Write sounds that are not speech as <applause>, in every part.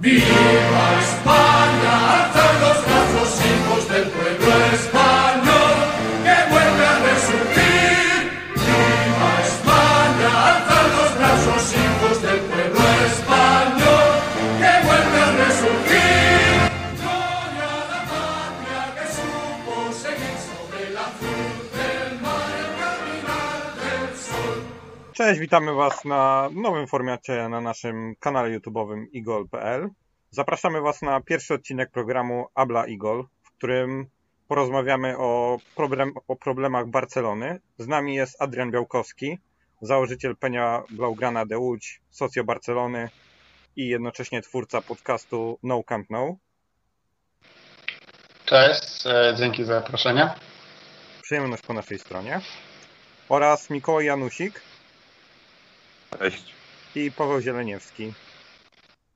Viva Espanha! Cześć, witamy Was na nowym formacie na naszym kanale YouTube'owym igol.pl. Zapraszamy Was na pierwszy odcinek programu Abla Igol, w którym porozmawiamy o, problem, o problemach Barcelony. Z nami jest Adrian Białkowski, założyciel Penia Blaugrana de Łódź, socjo Barcelony i jednocześnie twórca podcastu No Camp No. Cześć, e, dzięki za zaproszenie. Przyjemność po naszej stronie. Oraz Mikołaj Janusik Cześć. i Paweł Zieleniewski,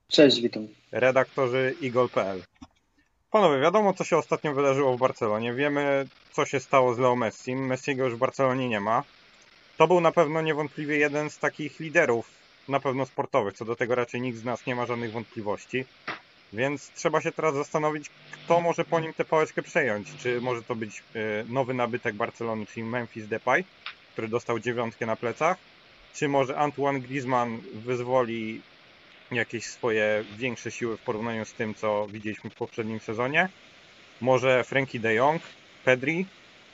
Cześć, witam. redaktorzy igol.pl. Panowie, wiadomo co się ostatnio wydarzyło w Barcelonie. Wiemy co się stało z Leo Messi. Messiego już w Barcelonie nie ma. To był na pewno niewątpliwie jeden z takich liderów, na pewno sportowych. Co do tego raczej nikt z nas nie ma żadnych wątpliwości. Więc trzeba się teraz zastanowić, kto może po nim tę pałeczkę przejąć. Czy może to być y, nowy nabytek Barcelony, czyli Memphis Depay, który dostał dziewiątkę na plecach, czy może Antoine Griezmann wyzwoli jakieś swoje większe siły w porównaniu z tym, co widzieliśmy w poprzednim sezonie. Może Frankie de Jong, Pedri.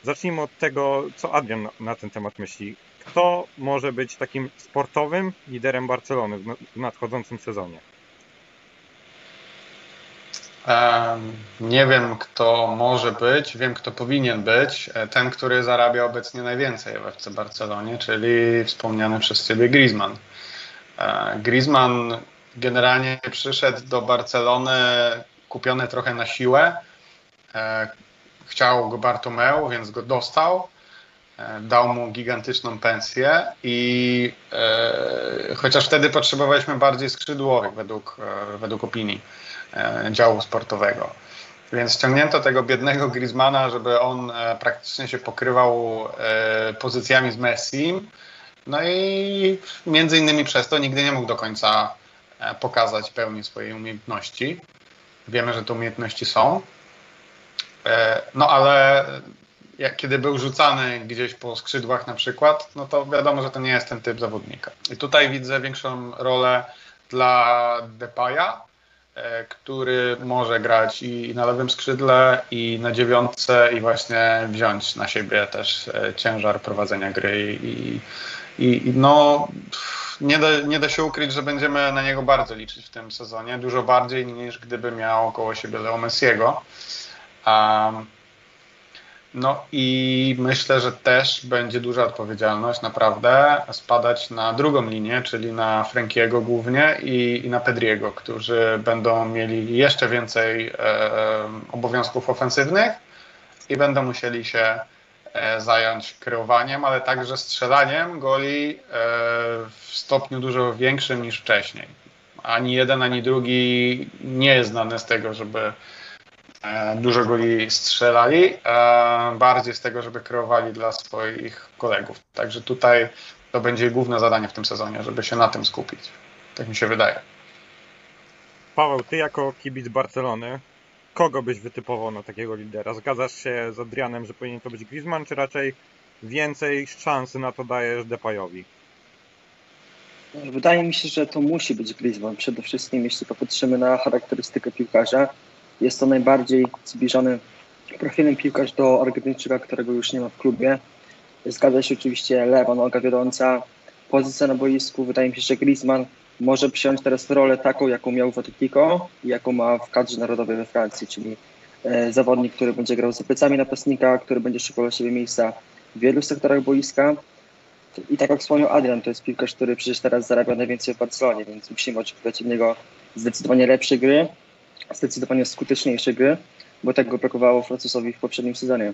Zacznijmy od tego, co Adrian na- ten temat myśli. Kto może być takim sportowym liderem Barcelony w nadchodzącym sezonie? Nie wiem, kto może być, wiem, kto powinien być. E, Ten, który zarabia obecnie najwięcej w FC Barcelonie, czyli wspomniany przez Ciebie Griezmann. E, Griezmann generalnie przyszedł do Barcelony kupiony trochę na siłę. E, Chciał go Bartomeu, więc go dostał. Dał mu gigantyczną pensję i chociaż wtedy potrzebowaliśmy bardziej skrzydłowych według, według opinii działu sportowego. Więc ściągnięto tego biednego Griezmana, żeby on e, praktycznie się pokrywał e, pozycjami z Messi. No i między innymi przez to nigdy nie mógł do końca e, pokazać pełni swojej umiejętności. Wiemy, że te umiejętności są. E, No ale jak, kiedy był rzucany gdzieś po skrzydłach na przykład, no to wiadomo, że to nie jest ten typ zawodnika. I tutaj widzę większą rolę dla Depaya, e, który może grać i na lewym skrzydle, i na dziewiątce, i właśnie wziąć na siebie też e, ciężar prowadzenia gry. I, i, i no, nie da, nie da się ukryć, że będziemy na niego bardzo liczyć w tym sezonie, dużo bardziej niż gdyby miał koło siebie Leo Messiego. Um, no i myślę, że też będzie duża odpowiedzialność naprawdę spadać na drugą linię, czyli na Frankiego głównie i, i na Pedriego, którzy będą mieli jeszcze więcej e, obowiązków ofensywnych i będą musieli się e, zająć kreowaniem, ale także strzelaniem goli e, w stopniu dużo większym niż wcześniej. Ani jeden, ani drugi nie jest znany z tego, żeby dużo goli strzelali, e, bardziej z tego, żeby kreowali dla swoich kolegów. Także tutaj to będzie główne zadanie w tym sezonie, żeby się na tym skupić. Tak mi się wydaje. Paweł, ty jako kibic Barcelony, kogo byś wytypował na takiego lidera? Zgadzasz się z Adrianem, że powinien to być Griezmann, czy raczej więcej szansy na to dajesz Depayowi? Wydaje mi się, że to musi być Griezmann. Przede wszystkim, jeśli popatrzymy na charakterystykę piłkarza, jest to najbardziej zbliżony profilem piłkarz do Argentyńczyka, którego już nie ma w klubie. Zgadza się oczywiście lewa noga wiodąca, pozycja na boisku. Wydaje mi się, że Griezmann może przyjąć teraz rolę taką, jaką miał w Atletico i jaką ma w kadrze narodowej we Francji, czyli e, zawodnik, który będzie grał za plecami napastnika, który będzie szukał dla siebie miejsca w wielu sektorach boiska. I tak jak wspomniał Adrian, to jest piłkarz, który przecież teraz zarabia najwięcej w Barcelonie, więc musimy oczekiwać od niego zdecydowanie lepszej gry, zdecydowanie skuteczniejszej gry, bo tego brakowało Francuzowi w poprzednim sezonie.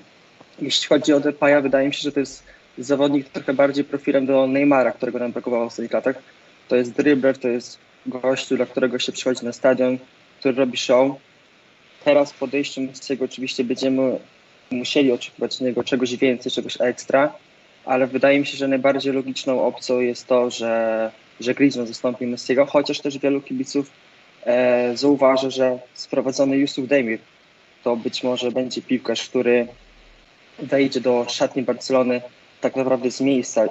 Jeśli chodzi o Depaya, wydaje mi się, że to jest zawodnik trochę bardziej profilem do Neymara, którego nam brakowało w ostatnich latach. To jest dribbler, to jest gościu, dla którego się przychodzi na stadion, który robi show. Teraz w podejściu Messiego oczywiście będziemy musieli oczekiwać od niego czegoś więcej, czegoś ekstra, ale wydaje mi się, że najbardziej logiczną opcją jest to, że, że Griezmann zastąpi Messiego, chociaż też wielu kibiców e, zauważę, że sprowadzony Yusuf Demir to być może będzie piłkarz, który wejdzie do szatni Barcelony tak naprawdę z miejsca,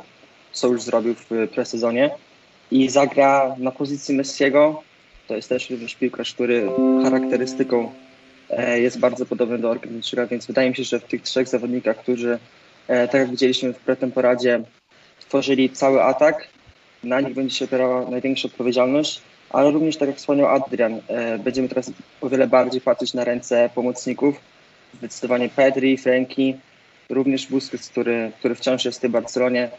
co już zrobił w presezonie i zagra na pozycji Messiego. To jest też również piłkarz, który charakterystyką e, jest bardzo podobny do Argentyńczyka, więc wydaje mi się, że w tych trzech zawodnikach, którzy e, tak jak widzieliśmy w pretemporadzie, tworzyli cały atak, na nich będzie się opierała największa odpowiedzialność, ale również, tak jak wspomniał Adrian, e, będziemy teraz o wiele bardziej patrzeć na ręce pomocników. Zdecydowanie Pedri, Franki, również Busquets, który, który wciąż jest w tej Barcelonie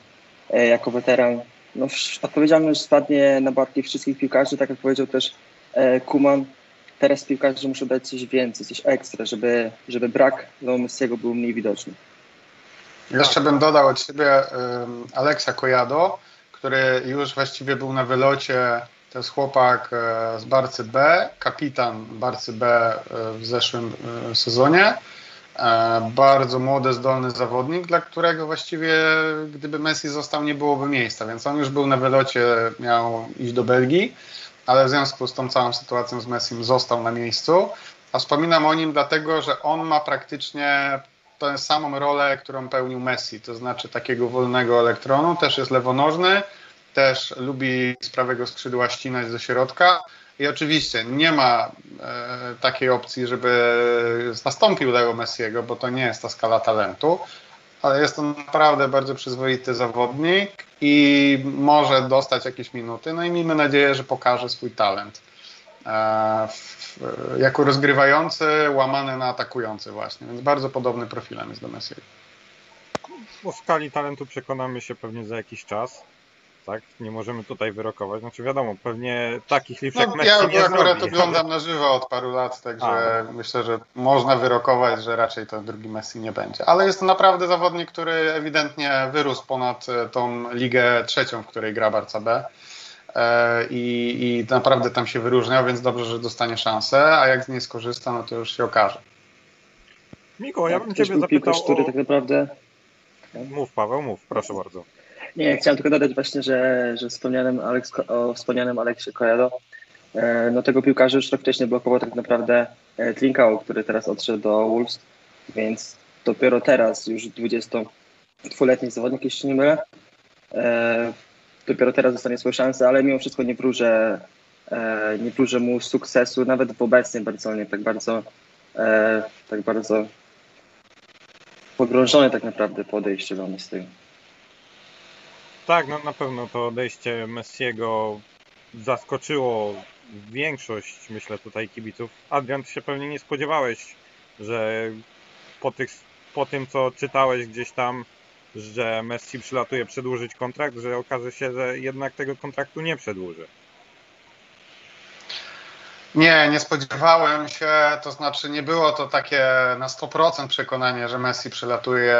e, jako weteran. No, odpowiedzialność spadnie na barki wszystkich piłkarzy, tak jak powiedział też e, Kuman. Teraz piłkarze muszą dać coś więcej, coś ekstra, żeby, żeby brak Leo Messiego był mniej widoczny. Jeszcze bym dodał od siebie um, Aleksa Kojado, który już właściwie był na wylocie. To jest chłopak e, z Barcy B, kapitan Barcy B e, w zeszłym e, sezonie. Bardzo młody, zdolny zawodnik, dla którego właściwie gdyby Messi został, nie byłoby miejsca, więc on już był na wylocie, miał iść do Belgii, ale w związku z tą całą sytuacją z Messim został na miejscu. A wspominam o nim dlatego, że on ma praktycznie tę samą rolę, którą pełnił Messi, to znaczy takiego wolnego elektronu, też jest lewonożny, też lubi z prawego skrzydła ścinać do środka i oczywiście nie ma e, takiej opcji, żeby zastąpił Leo Messiego, bo to nie jest ta skala talentu, ale jest to naprawdę bardzo przyzwoity zawodnik i może dostać jakieś minuty, no i miejmy nadzieję, że pokaże swój talent. E, w, jako rozgrywający, łamany na atakujący właśnie, więc bardzo podobny profilem jest do Messiego. O skali talentu przekonamy się pewnie za jakiś czas tak? Nie możemy tutaj wyrokować. Znaczy wiadomo, pewnie takich liczek no, Messi ja nie akurat zrobi. oglądam na żywo od paru lat, także A. myślę, że można wyrokować, że raczej to drugi Messi nie będzie. Ale jest to naprawdę zawodnik, który ewidentnie wyrósł ponad e, tą ligę trzecią, w której gra Barca B. E, I, I naprawdę tam się wyróżniał, więc dobrze, że dostanie szansę, a jak z niej skorzysta, no to już się okaże. Miko, ja Tak, bym też Ciebie był piłkarz, zapytał który o... tak naprawdę Mów Paweł, mów, proszę bardzo. Nie, chciałem tylko dodać właśnie, że, że wspomnianym Alex, o wspomnianym Aleksie Kojado, e, no tego piłkarza już rok wcześniej blokował tak naprawdę e, Trinkao, który teraz odszedł do Wolves, więc dopiero teraz już 22-letni zawodnik, jeśli nie mylę, e, dopiero teraz dostanie swoją szansę, ale mimo wszystko nie wróżę, nie wróżę mu sukcesu, nawet w obecnej Barcelonie, tak bardzo, tak bardzo pogrążony tak naprawdę po odejściu do z tego. Tak, no, na pewno to odejście Messiego zaskoczyło większość, myślę, tutaj kibiców. Adrian, ty się pewnie nie spodziewałeś, że po, tych, po tym, co czytałeś gdzieś tam, że Messi przylatuje przedłużyć kontrakt, że okaże się, że jednak tego kontraktu nie przedłuży. Nie, nie spodziewałem się, to znaczy nie było to takie na 100% przekonanie, że Messi przylatuje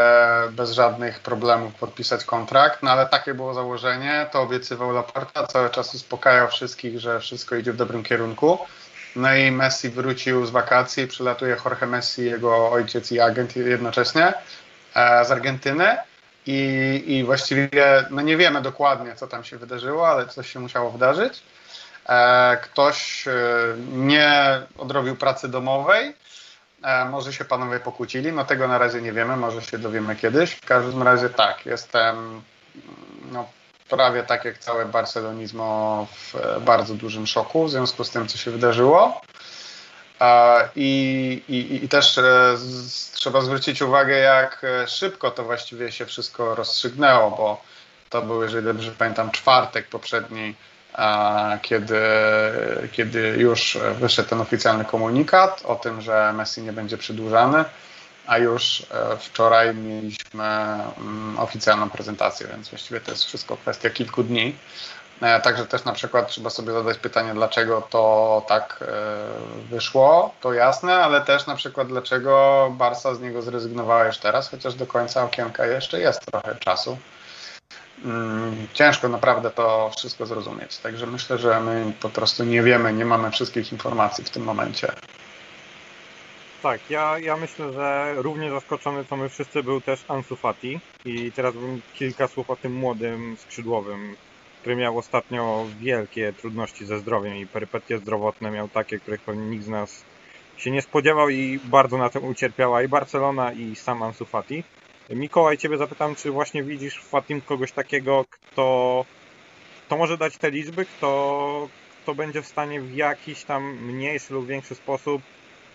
bez żadnych problemów podpisać kontrakt, no ale takie było założenie, to obiecywał Laporta, cały czas uspokajał wszystkich, że wszystko idzie w dobrym kierunku. No i Messi wrócił z wakacji, przylatuje Jorge Messi, jego ojciec i agent jednocześnie e, z Argentyny. I, I właściwie no nie wiemy dokładnie, co tam się wydarzyło, ale coś się musiało wydarzyć. E, ktoś e, nie odrobił pracy domowej, e, może się panowie pokłócili, no tego na razie nie wiemy, może się dowiemy kiedyś. W każdym razie tak, jestem no, prawie tak jak całe Barcelonizmo w bardzo dużym szoku w związku z tym, co się wydarzyło. I, i, i też trzeba zwrócić uwagę, jak szybko to właściwie się wszystko rozstrzygnęło, bo to był, jeżeli dobrze pamiętam, czwartek poprzedniej kiedy, kiedy już wyszedł ten oficjalny komunikat o tym, że Messi nie będzie przedłużany, a już e, wczoraj mieliśmy mm, oficjalną prezentację, więc właściwie to jest wszystko kwestia kilku dni. E, także też na przykład trzeba sobie zadać pytanie, dlaczego to tak e, wyszło, to jasne, ale też na przykład dlaczego Barca z niego zrezygnowała już teraz, chociaż do końca okienka jeszcze jest trochę czasu. Mm, ciężko naprawdę to wszystko zrozumieć. Także myślę, że my po prostu nie wiemy, nie mamy wszystkich informacji w tym momencie. Tak, ja, ja myślę, że równie zaskoczony co my wszyscy był też Ansu Fati i teraz bym kilka słów o tym młodym skrzydłowym który miał ostatnio wielkie trudności ze zdrowiem i perypetie zdrowotne miał takie, których pewnie nikt z nas się nie spodziewał i bardzo na tym ucierpiała i Barcelona i sam Ansu Fati. Mikołaj, Ciebie zapytam, czy właśnie widzisz w Fatim kogoś takiego, kto, kto może dać te liczby, kto, kto będzie w stanie w jakiś tam mniejszy lub większy sposób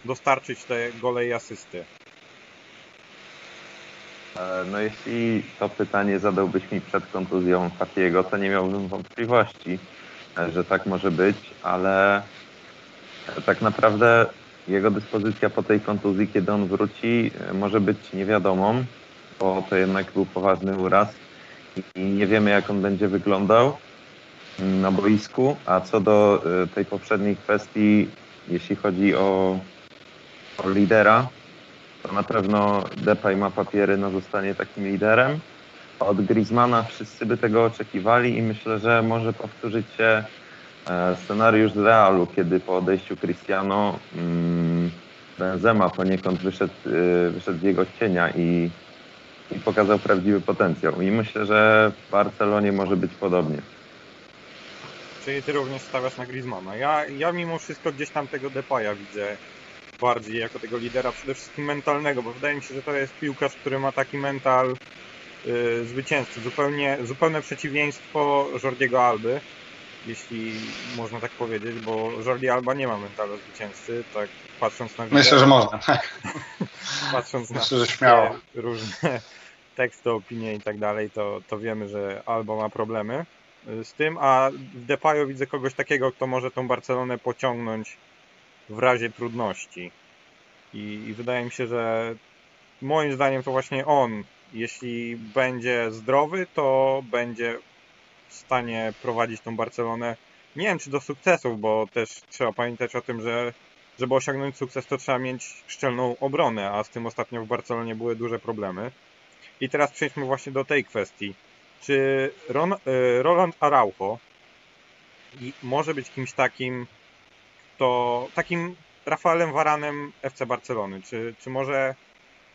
dostarczyć te gole i asysty? E, No jeśli to pytanie zadałbyś mi przed kontuzją Fatiego, to nie miałbym wątpliwości, e, że tak może być, ale e, tak naprawdę jego dyspozycja po tej kontuzji, kiedy on wróci, może być niewiadomą, bo to jednak był poważny uraz i nie wiemy jak on będzie wyglądał mm, na boisku, a co do e, tej poprzedniej kwestii, jeśli chodzi o, o lidera, to na pewno Depay ma papiery na zostanie takim liderem. Od Griezmana wszyscy by tego oczekiwali i myślę, że może powtórzyć się e, scenariusz z Realu, kiedy po odejściu Cristiano mm, Benzema poniekąd wyszedł, y, wyszedł z jego cienia i, i pokazał prawdziwy potencjał. I myślę, że w Barcelonie może być podobnie. Czyli Ty również stawiasz na Griezmana. Ja, ja mimo wszystko gdzieś tam tego Depaya widzę bardziej jako tego lidera, przede wszystkim mentalnego, bo wydaje mi się, że to jest piłkarz, który ma taki mental y, zwycięzcy. Zupełnie, zupełne przeciwieństwo Jordiego Alby, jeśli można tak powiedzieć, bo Jordi Alba nie ma mentalu zwycięzcy, tak patrząc na Myślę, że można. tak. <laughs> patrząc na Myślę, że śmiało. różne teksty, opinie i tak dalej, to, to wiemy, że Alba ma problemy y, z tym, a w Depayu widzę kogoś takiego, kto może tą Barcelonę pociągnąć w razie trudności. I, I wydaje mi się, że moim zdaniem to właśnie on, jeśli będzie zdrowy, to będzie w stanie prowadzić tą Barcelonę. Nie wiem, czy do sukcesów, bo też trzeba pamiętać o tym, że żeby osiągnąć sukces, to trzeba mieć szczelną obronę, a z tym ostatnio w Barcelonie były duże problemy. I teraz przejdźmy właśnie do tej kwestii. Czy Ron, y, Roland Araujo może być kimś takim, to takim Rafaelem Varanem FC Barcelony? Czy, czy może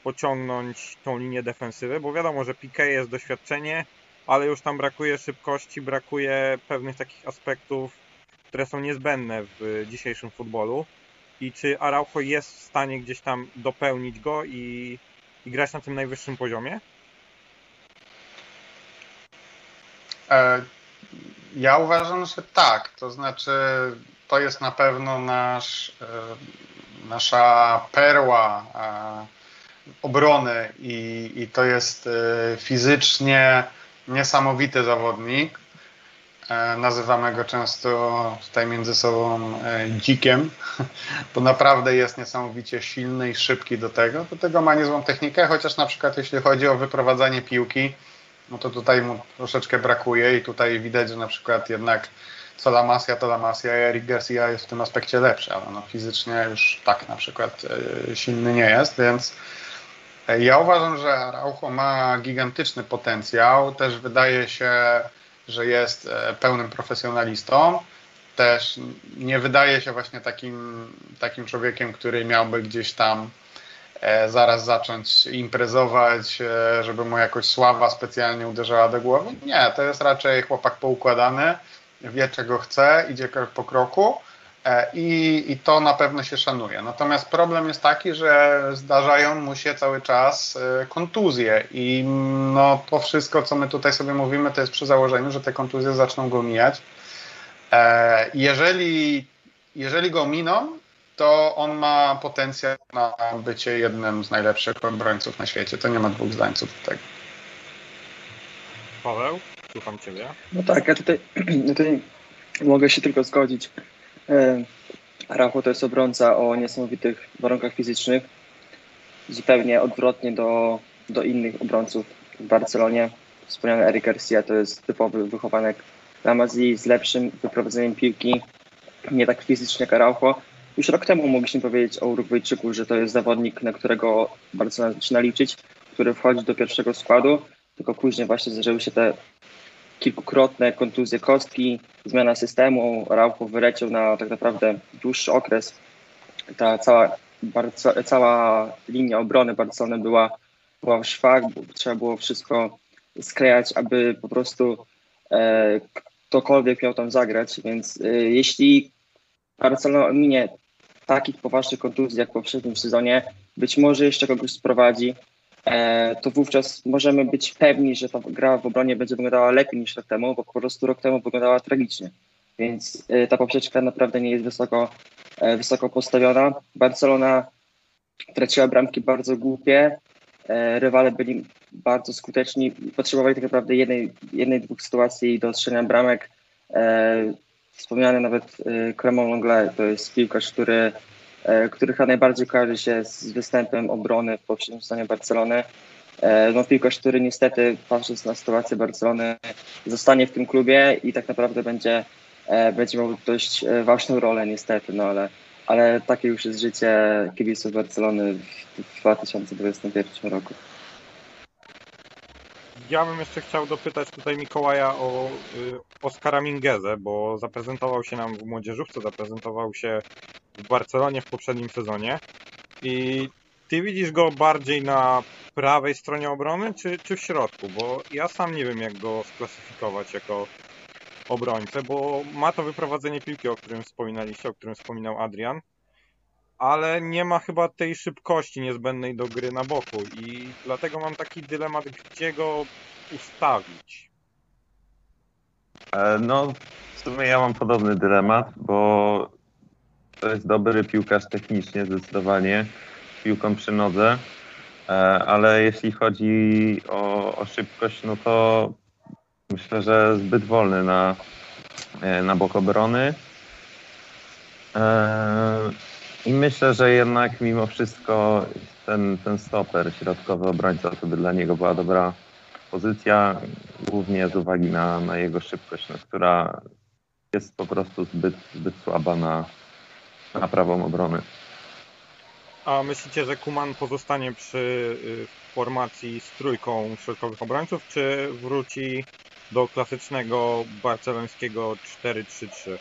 pociągnąć tą linię defensywy? Bo wiadomo, że Piqué jest doświadczenie, ale już tam brakuje szybkości, brakuje pewnych takich aspektów, które są niezbędne w dzisiejszym futbolu. I czy Araujo jest w stanie gdzieś tam dopełnić go i, i grać na tym najwyższym poziomie? E, Ja uważam, że tak. To znaczy, to jest na pewno nasz, e, nasza perła e, obrony i, i to jest e, fizycznie niesamowity zawodnik. E, Nazywamy go często tutaj między sobą e, dzikiem, <laughs> bo naprawdę jest niesamowicie silny i szybki do tego. Do tego ma niezłą technikę, chociaż na przykład jeśli chodzi o wyprowadzanie piłki, no to tutaj mu troszeczkę brakuje i tutaj widać, że na przykład jednak co La Masia, to La Masia i Eric Garcia jest w tym aspekcie lepszy, ale no fizycznie już tak na przykład e, silny nie jest, więc e, ja uważam, że Araujo ma gigantyczny potencjał, też wydaje się, że jest e, pełnym profesjonalistą, też nie wydaje się właśnie takim, takim człowiekiem, który miałby gdzieś tam zaraz zacząć imprezować, e, żeby mu jakoś sława specjalnie uderzała do głowy. Nie, to jest raczej chłopak poukładany, wie czego chce, idzie krok po kroku e, i, i to na pewno się szanuje. Natomiast problem jest taki, że zdarzają mu się cały czas e, kontuzje i no, to wszystko, co my tutaj sobie mówimy, to jest przy założeniu, że te kontuzje zaczną go mijać. E, Jeżeli, jeżeli go miną, to on ma potencjał na bycie jednym z najlepszych obrońców na świecie. To nie ma dwóch zdań co do tego. Paweł, słucham Ciebie. No tak, ja tutaj, <clears throat> tutaj mogę się tylko zgodzić. E, Araujo to jest obrońca o niesamowitych warunkach fizycznych. Zupełnie odwrotnie do, do innych obrońców w Barcelonie. Wspomniany Eric Garcia to jest typowy wychowanek Masia z lepszym wyprowadzeniem piłki, nie tak fizycznie jak Araujo. Już rok temu mogliśmy powiedzieć o Urugwajczyku, że to jest zawodnik, na którego Barcelona zaczyna liczyć, który wchodzi do pierwszego składu, tylko później właśnie zdarzyły się te kilkukrotne kontuzje kostki, zmiana systemu, Raucho wyleciał na tak naprawdę dłuższy okres. Ta cała, Barco, cała linia obrony Barcelony była, była w szwach, trzeba było wszystko sklejać, aby po prostu e, ktokolwiek miał tam zagrać, więc y, jeśli Barcelona minie takich poważnych kontuzji jak w poprzednim sezonie, być może jeszcze kogoś sprowadzi, e, to wówczas możemy być pewni, że ta gra w obronie będzie wyglądała lepiej niż rok temu, bo po prostu rok temu wyglądała tragicznie. Więc e, ta poprzeczka naprawdę nie jest wysoko, e, wysoko postawiona. Barcelona traciła bramki bardzo głupie, rywale byli bardzo skuteczni, potrzebowali tak naprawdę jednej, jednej dwóch sytuacji do strzelania bramek. Wspomniany nawet Clement Longley to jest piłkarz, który E, który chyba najbardziej kojarzy się z występem obrony w poprzednim sezonie Barcelony. E, no piłkarz, który niestety patrząc na sytuację Barcelony zostanie w tym klubie i tak naprawdę będzie, e, będzie miał dość ważną rolę niestety, no ale, ale takie już jest życie kibiców Barcelony w 2021 roku. Ja bym jeszcze chciał dopytać tutaj Mikołaja o y, Oskara Mingezę, bo zaprezentował się nam w młodzieżówce, zaprezentował się w Barcelonie w poprzednim sezonie. I ty widzisz go bardziej na prawej stronie obrony, czy, czy w środku? Bo ja sam nie wiem, jak go sklasyfikować jako obrońcę, bo ma to wyprowadzenie piłki, o którym wspominaliście, o którym wspominał Adrian, ale nie ma chyba tej szybkości niezbędnej do gry na boku i dlatego mam taki dylemat, gdzie go ustawić. E, no, w sumie ja mam podobny dylemat, bo to jest dobry piłkarz technicznie, zdecydowanie, piłką przy nodze, e, ale jeśli chodzi o, o szybkość, no to myślę, że zbyt wolny na, e, na bok obrony. E, I myślę, że jednak mimo wszystko ten, ten stoper, środkowy obrońca, to by dla niego była dobra pozycja, głównie z uwagi na, na jego szybkość, no, która jest po prostu zbyt, zbyt słaba na, na prawą obrony. A myślicie, że Kuman pozostanie przy y, formacji z trójką środkowych obrońców, czy wróci do klasycznego barcelońskiego 4-3-3?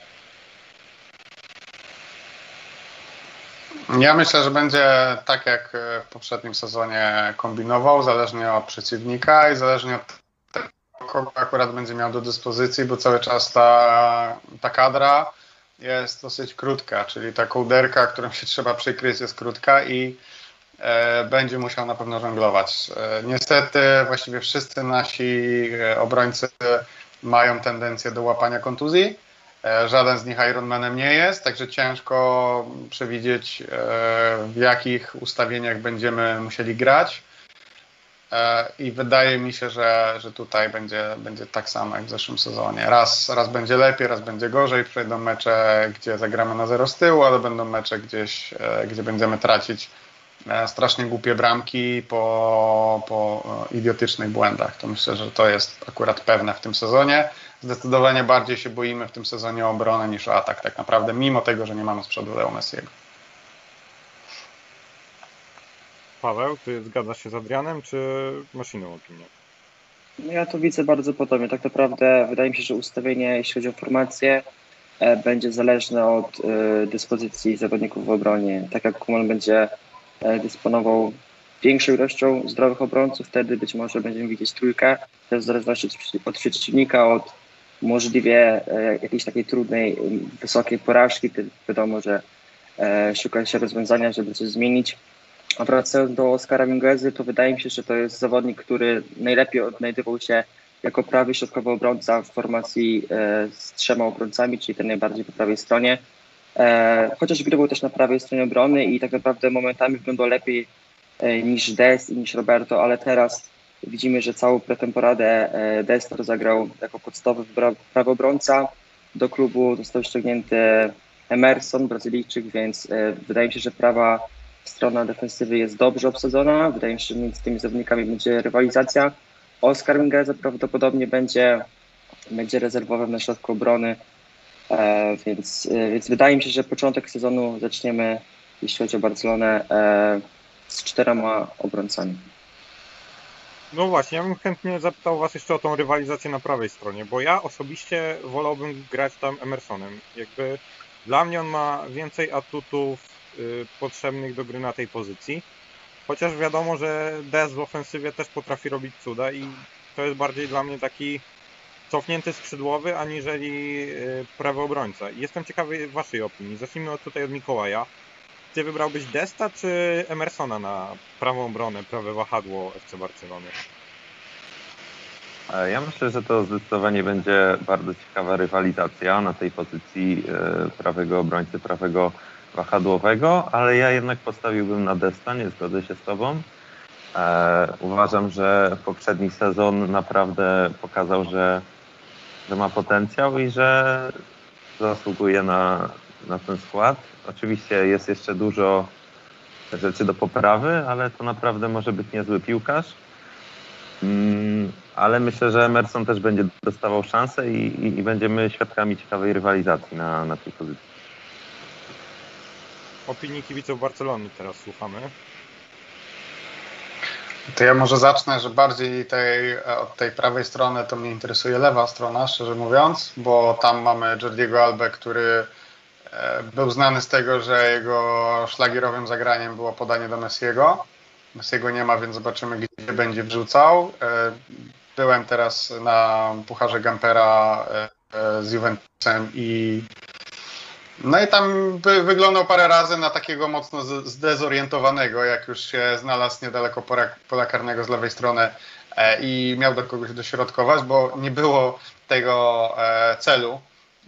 Ja myślę, że będzie tak jak w poprzednim sezonie kombinował, zależnie od przeciwnika i zależnie od tego, kogo akurat będzie miał do dyspozycji, bo cały czas ta, ta kadra jest dosyć krótka, czyli ta kołderka, którą się trzeba przykryć jest krótka i e, będzie musiał na pewno żonglować. E, niestety właściwie wszyscy nasi e, obrońcy mają tendencję do łapania kontuzji. E, żaden z nich Ironmanem nie jest, także ciężko przewidzieć e, w jakich ustawieniach będziemy musieli grać. E, I wydaje mi się, że, że tutaj będzie, będzie tak samo jak w zeszłym sezonie. Raz, raz będzie lepiej, raz będzie gorzej. Przejdą mecze, gdzie zagramy na zero z tyłu, ale będą mecze gdzieś, gdzie będziemy tracić strasznie głupie bramki po, po idiotycznych błędach. To myślę, że to jest akurat pewne w tym sezonie. Zdecydowanie bardziej się boimy w tym sezonie o obronę niż o atak, tak naprawdę, mimo tego, że nie mamy z przodu Leo Messiego. Paweł, ty zgadzasz się z Adrianem, czy masz inną opinię? No ja to widzę bardzo podobnie. Tak naprawdę wydaje mi się, że ustawienie, jeśli chodzi o formację, e, będzie zależne od e, dyspozycji zawodników w obronie. Tak jak Kuman będzie e, dysponował większą ilością zdrowych obrońców, wtedy być może będziemy widzieć trójkę. To jest w zależności od przeciwnika, od możliwie jakiejś takiej trudnej, wysokiej porażki. Wiadomo, że szuka się rozwiązania, żeby coś zmienić. A wracając do Oskara Minguezy, to wydaje mi się, że to jest zawodnik, który najlepiej odnajdywał się jako prawy środkowy obrońca w formacji e, z trzema obrońcami, czyli ten najbardziej po prawej stronie. E, chociaż grywał też na prawej stronie obrony i tak naprawdę momentami wyglądał lepiej e, niż Dest i niż Roberto, ale teraz widzimy, że całą pretemporadę Dest rozegrał jako podstawowy prawy obrońca. Do klubu został ściągnięty Emerson, Brazylijczyk, więc wydaje mi się, że prawa strona defensywy jest dobrze obsadzona. Wydaje mi się, że między tymi zawodnikami będzie rywalizacja. Oskar Mingueza prawdopodobnie będzie, będzie rezerwowym na środku obrony, e, więc, e, więc wydaje mi się, że początek sezonu zaczniemy, jeśli chodzi o Barcelonę, e, z czterema obrońcami. No właśnie, ja bym chętnie zapytał Was jeszcze o tą rywalizację na prawej stronie, bo ja osobiście wolałbym grać tam Emersonem. Jakby dla mnie on ma więcej atutów Y, potrzebnych do gry na tej pozycji. Chociaż wiadomo, że Dez w ofensywie też potrafi robić cuda i to jest bardziej dla mnie taki cofnięty skrzydłowy, aniżeli y, prawy obrońca. Jestem ciekawy Waszej opinii. Zacznijmy od, tutaj od Mikołaja. Ty wybrałbyś Desta czy Emersona na prawą obronę, prawe wahadło FC Barcelony? E, Ja myślę, że to zdecydowanie będzie bardzo ciekawa rywalizacja na tej pozycji e, prawego obrońcy, prawego wahadłowego, ale ja jednak postawiłbym na Desta, nie zgodzę się z Tobą. E, Uważam, że poprzedni sezon naprawdę pokazał, że, że ma potencjał i że zasługuje na, na ten skład. Oczywiście jest jeszcze dużo rzeczy do poprawy, ale to naprawdę może być niezły piłkarz. Mm, ale myślę, że Emerson też będzie dostawał szansę i, i, i będziemy świadkami ciekawej rywalizacji na, na tej pozycji. Opinii kibiców Barcelony teraz słuchamy. To ja może zacznę, że bardziej tej, od tej prawej strony to mnie interesuje lewa strona, szczerze mówiąc, bo tam mamy Jordiego Albę, który był znany z tego, że jego szlagierowym zagraniem było podanie do Messiego. Messiego nie ma, więc zobaczymy, gdzie będzie wrzucał. E, Byłem teraz na Pucharze Gampera e, e, z Juventusem i no i tam wyglądał parę razy na takiego mocno zdezorientowanego, jak już się znalazł niedaleko pola karnego z lewej strony e, i miał do kogoś dośrodkować, bo nie było tego e, celu,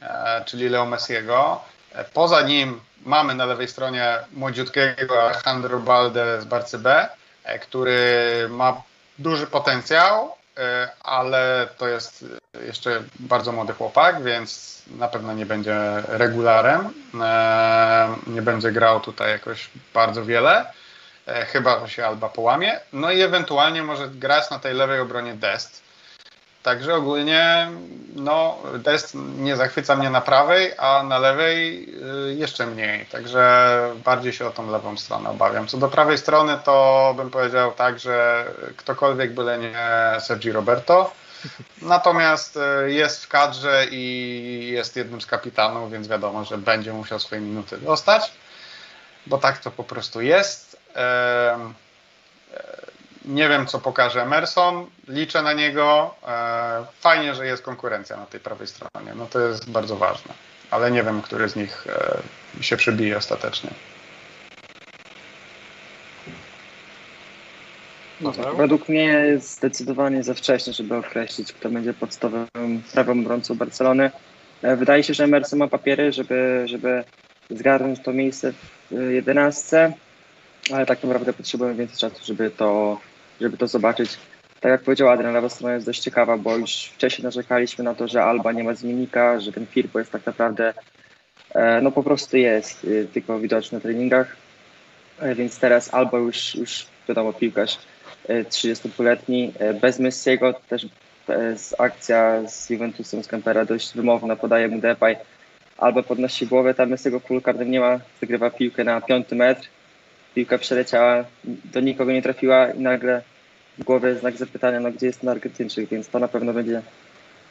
e, czyli Leo Messiego. E, Poza nim mamy na lewej stronie młodziutkiego Alejandro Balde z Barcy B, e, który ma duży potencjał, e, ale to jest jeszcze bardzo młody chłopak, więc na pewno nie będzie regularem. Nie będzie grał tutaj jakoś bardzo wiele, chyba że się Alba połamie. No i ewentualnie może grać na tej lewej obronie Dest. Także ogólnie no, Dest nie zachwyca mnie na prawej, a na lewej y, jeszcze mniej. Także bardziej się o tą lewą stronę obawiam. Co do prawej strony, to bym powiedział tak, że ktokolwiek byle nie Sergi Roberto. Natomiast y, jest w kadrze i jest jednym z kapitanów, więc wiadomo, że będzie musiał swoje minuty dostać, bo tak to po prostu jest. Nie wiem, co pokaże Emerson. Liczę na niego. E, Fajnie, że jest konkurencja na tej prawej stronie. No to jest bardzo ważne. Ale nie wiem, który z nich e, się przebije ostatecznie. No tak, według mnie jest zdecydowanie za wcześnie, żeby określić, kto będzie podstawowym prawym obrońcą Barcelony. E, Wydaje się, że Emerson ma papiery, żeby, żeby zgarnąć to miejsce w jedenastce, ale tak naprawdę potrzebujemy więcej czasu, żeby to, żeby to zobaczyć. Tak jak powiedział Adrian, lewa strona jest dość ciekawa, bo już wcześniej narzekaliśmy na to, że Alba nie ma zmiennika, że ten Firpo jest tak naprawdę, e, no po prostu jest, y, tylko widoczny na treningach. E, Więc teraz albo już, już wiadomo, piłkarz e, 32-letni, e, bez Messiego, też z akcja z Juventusem z Campera dość wymowna, podaje mu Depay, albo podnosi głowę, tam Messiego w polu karnym nie ma, wygrywa piłkę na piąty metr, piłka przeleciała, do nikogo nie trafiła i nagle w głowie znak zapytania, no gdzie jest ten Argentyńczyk, więc to na pewno będzie,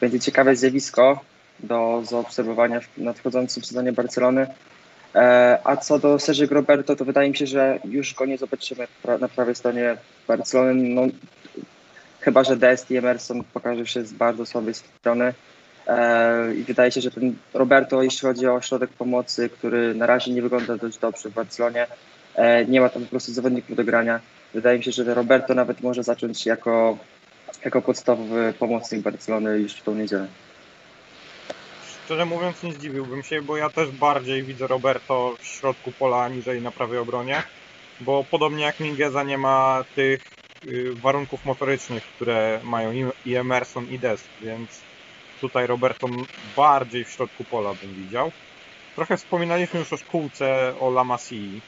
będzie ciekawe zjawisko do zaobserwowania w nadchodzącym sezonie Barcelony. E, A co do Sergio Roberto, to wydaje mi się, że już go nie zobaczymy na prawej stronie Barcelony. No, chyba, że Dest i Emerson pokaże się z bardzo słabej strony. E, I wydaje się, że ten Roberto, jeśli chodzi o środek pomocy, który na razie nie wygląda dość dobrze w Barcelonie, nie ma tam po prostu zawodników do grania. Wydaje mi się, że Roberto nawet może zacząć jako, jako podstawowy pomocnik Barcelony już w tą niedzielę. Szczerze mówiąc nie zdziwiłbym się, bo ja też bardziej widzę Roberto w środku pola aniżeli na prawej obronie, bo podobnie jak Mingeza nie ma tych y, warunków motorycznych, które mają i- Emerson i Dest, więc tutaj Roberto bardziej w środku pola bym widział. Trochę wspominaliśmy już o szkółce, o La Masii.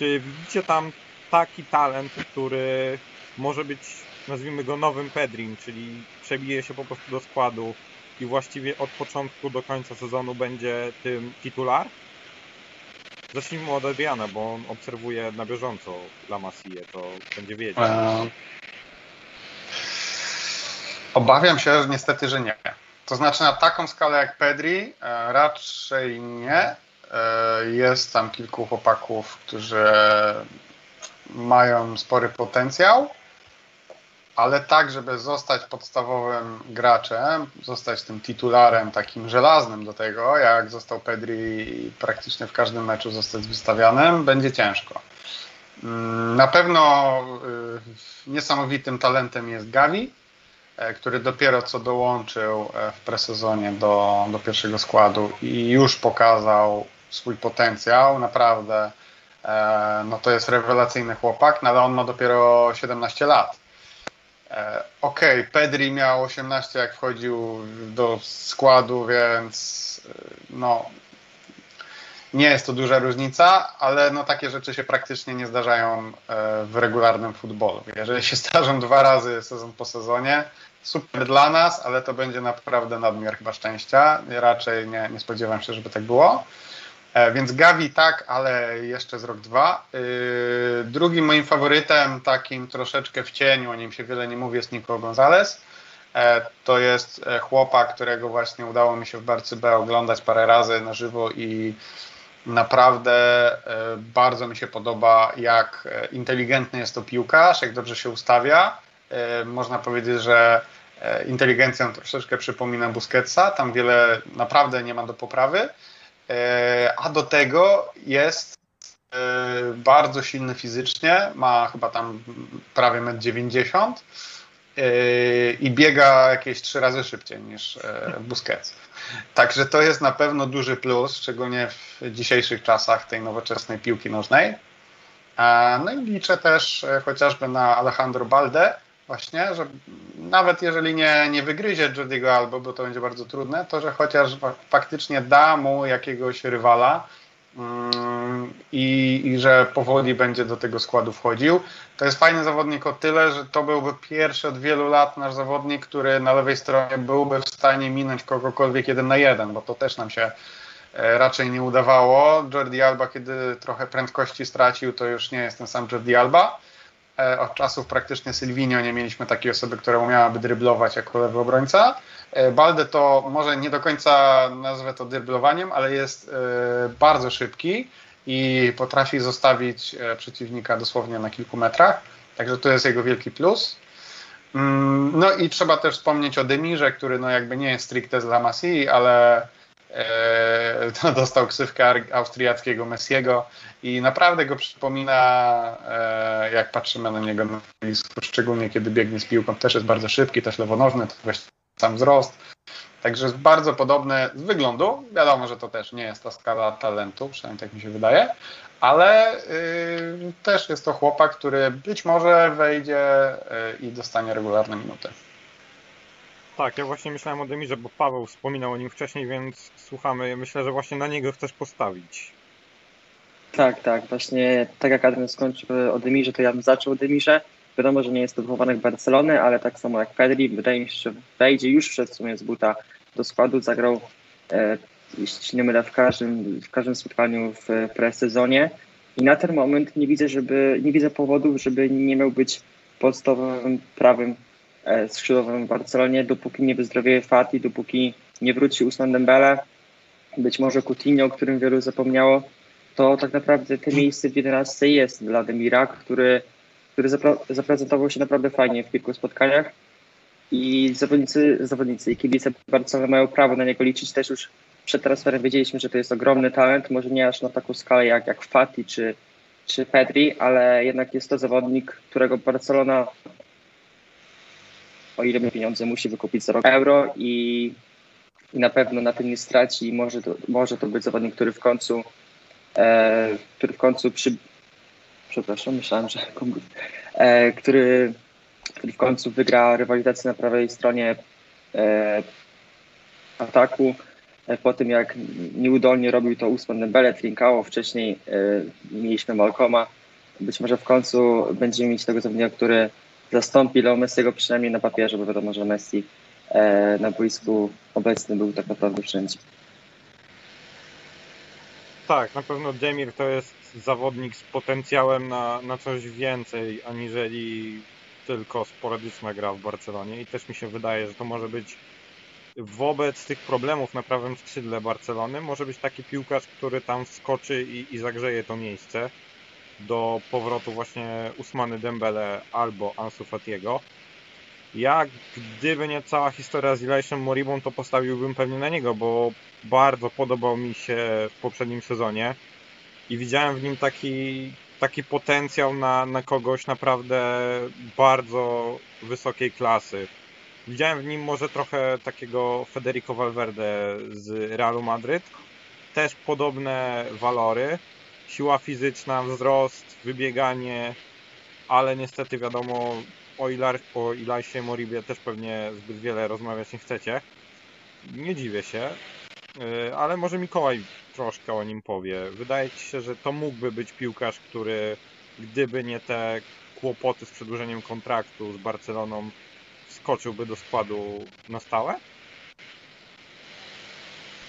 Czy widzicie tam taki talent, który może być, nazwijmy go nowym Pedrim, czyli przebije się po prostu do składu i właściwie od początku do końca sezonu będzie tym titular? Zacznijmy od Adriana, bo on obserwuje na bieżąco La to będzie wiedział. E, Obawiam się że niestety, że nie. To znaczy na taką skalę jak Pedri e, raczej nie. E, Jest tam kilku chłopaków, którzy mają spory potencjał, ale tak, żeby zostać podstawowym graczem, zostać tym titularem takim żelaznym do tego, jak został Pedri praktycznie w każdym meczu zostać wystawianym, będzie ciężko. Mm, na pewno y, niesamowitym talentem jest Gavi, e, który dopiero co dołączył e, w presezonie do, do pierwszego składu i już pokazał swój potencjał. Naprawdę e, no to jest rewelacyjny chłopak, no ale on ma dopiero 17 lat. Okej, okay, Pedri miał 18 jak wchodził do składu, więc no nie jest to duża różnica, ale no takie rzeczy się praktycznie nie zdarzają e, w regularnym futbolu. Jeżeli się <laughs> zdarzą dwa razy sezon po sezonie, super dla nas, ale to będzie naprawdę nadmiar chyba szczęścia. Raczej nie, nie spodziewam się, żeby tak było. E, więc Gavi tak, ale jeszcze z rok dwa. E, drugim moim faworytem, takim troszeczkę w cieniu, o nim się wiele nie mówi, jest Nico Gonzalez. To jest chłopak, którego właśnie udało mi się w Barcy B oglądać parę razy na żywo i Naprawdę e, bardzo mi się podoba, jak e, inteligentny jest to piłkarz, jak dobrze się ustawia. E, można powiedzieć, że inteligencją troszeczkę przypomina Busquetsa, tam wiele naprawdę nie ma do poprawy, a do tego jest bardzo silny fizycznie, ma chyba tam prawie 1,90 m i biega jakieś trzy razy szybciej niż Busquets. Także to jest na pewno duży plus, szczególnie w dzisiejszych czasach tej nowoczesnej piłki nożnej. No i liczę też e, chociażby na Alejandro Balde, właśnie, że nawet jeżeli nie, nie wygryzie Jordiego Albo, bo to będzie bardzo trudne, to że chociaż faktycznie da mu jakiegoś rywala, Mm, i, i że powoli będzie do tego składu wchodził. To jest fajny zawodnik o tyle, że to byłby pierwszy od wielu lat nasz zawodnik, który na lewej stronie byłby w stanie minąć kogokolwiek jeden na jeden, bo to też nam się e, raczej nie udawało. Jordi Alba, kiedy trochę prędkości stracił, to już nie jest ten sam Jordi Alba. E, od czasów praktycznie Sylwinio nie mieliśmy takiej osoby, która umiałaby dryblować jako lewy obrońca. E, Balde to może nie do końca nazwę to dryblowaniem, ale jest e, bardzo szybki i potrafi zostawić przeciwnika dosłownie na kilku metrach. Także to jest jego wielki plus. Mm, no i trzeba też wspomnieć o Demirze, który no jakby nie jest stricte z La Masii, ale E, <laughs> dostał ksywkę austriackiego Messiego i naprawdę go przypomina, e, jak patrzymy na niego na boisku, szczególnie kiedy biegnie z piłką, też jest bardzo szybki, też lewonożny, to sam wzrost. Także jest bardzo podobny z wyglądu. Wiadomo, że to też nie jest ta skala talentu, przynajmniej tak mi się wydaje, ale y, też jest to chłopak, który być może wejdzie y, i dostanie regularne minuty. Tak, ja właśnie myślałem o Demirze, bo Paweł wspominał o nim wcześniej, więc słuchamy. Myślę, że właśnie na niego chcesz postawić. Tak, tak. Właśnie tak jak Adrian skończył o Demirze, to ja bym zaczął o Demirze. Wiadomo, że nie jest to wychowanek Barcelony, ale tak samo jak Pedri, wydaje mi się, że wejdzie już przed sumie z buta do składu. Zagrał, e, jeśli nie mylę, w każdym, w każdym spotkaniu w presezonie. I na ten moment nie widzę, żeby, nie widzę powodów, żeby nie miał być podstawowym prawym skrzydłowym w Barcelonie, dopóki nie wyzdrowieje Fati, dopóki nie wróci Usman Dembele, być może Coutinho, o którym wielu zapomniało, to tak naprawdę te miejsce w 11 jest dla Demira, który, który zaprezentował się naprawdę fajnie w kilku spotkaniach. I zawodnicy, zawodnicy i kibice Barcelony mają prawo na niego liczyć. Też już przed transferem wiedzieliśmy, że to jest ogromny talent, może nie aż na taką skalę jak, jak Fati czy, czy Pedri, ale jednak jest to zawodnik, którego Barcelona o ile pieniądze musi wykupić za rok euro i, i na pewno na tym nie straci i może to, może to być zawodnik, który w końcu e, który w końcu przy... przepraszam, myślałem, że <laughs> e, który, który w końcu wygra rywalizację na prawej stronie e, ataku e, po tym jak nieudolnie robił to Usman Dembele, Trincao, wcześniej e, mieliśmy Malcoma. Być może w końcu będziemy mieć tego zawodnika, który zastąpi Leo Messiego przynajmniej na papierze, bo wiadomo, że Messi e, na boisku obecny był tak naprawdę wszędzie. Tak, na pewno Demir to jest zawodnik z potencjałem na, na coś więcej, aniżeli tylko sporadyczna gra w Barcelonie i też mi się wydaje, że to może być wobec tych problemów na prawym skrzydle Barcelony, może być taki piłkarz, który tam wskoczy i, i zagrzeje to miejsce do powrotu właśnie Usmany Dembele albo Ansu Fatiego. Ja, gdyby nie cała historia z Elishem Moribą, to postawiłbym pewnie na niego, bo bardzo podobał mi się w poprzednim sezonie i widziałem w nim taki, taki potencjał na, na kogoś naprawdę bardzo wysokiej klasy. Widziałem w nim może trochę takiego Federico Valverde z Realu Madryt. Też podobne walory. Siła fizyczna, wzrost, wybieganie, ale niestety wiadomo, o, Ilar, o Ilaisie Moribie też pewnie zbyt wiele rozmawiać nie chcecie. Nie dziwię się, yy, ale może Mikołaj troszkę o nim powie. Wydaje ci się, że to mógłby być piłkarz, który gdyby nie te kłopoty z przedłużeniem kontraktu z Barceloną, wskoczyłby do składu na stałe?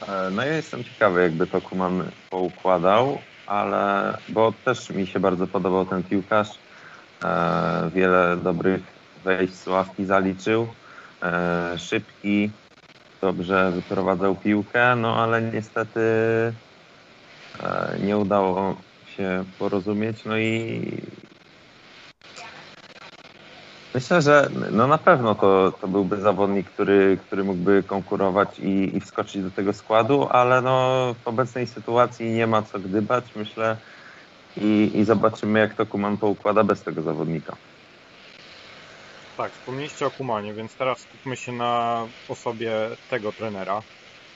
E, No ja jestem ciekawy, jakby to Kuman poukładał, ale bo też mi się bardzo podobał ten piłkarz. E, Wiele dobrych wejść z ławki zaliczył. E, Szybki, dobrze wyprowadzał piłkę, no ale niestety e, nie udało się porozumieć. No i myślę, że no na pewno to, to byłby zawodnik, który, który mógłby konkurować i, i wskoczyć do tego składu, ale no w obecnej sytuacji nie ma co gdybać, myślę. I, i zobaczymy, jak to Kuman poukłada bez tego zawodnika. Tak, wspomnieliście o Kumanie, więc teraz skupmy się na osobie tego trenera.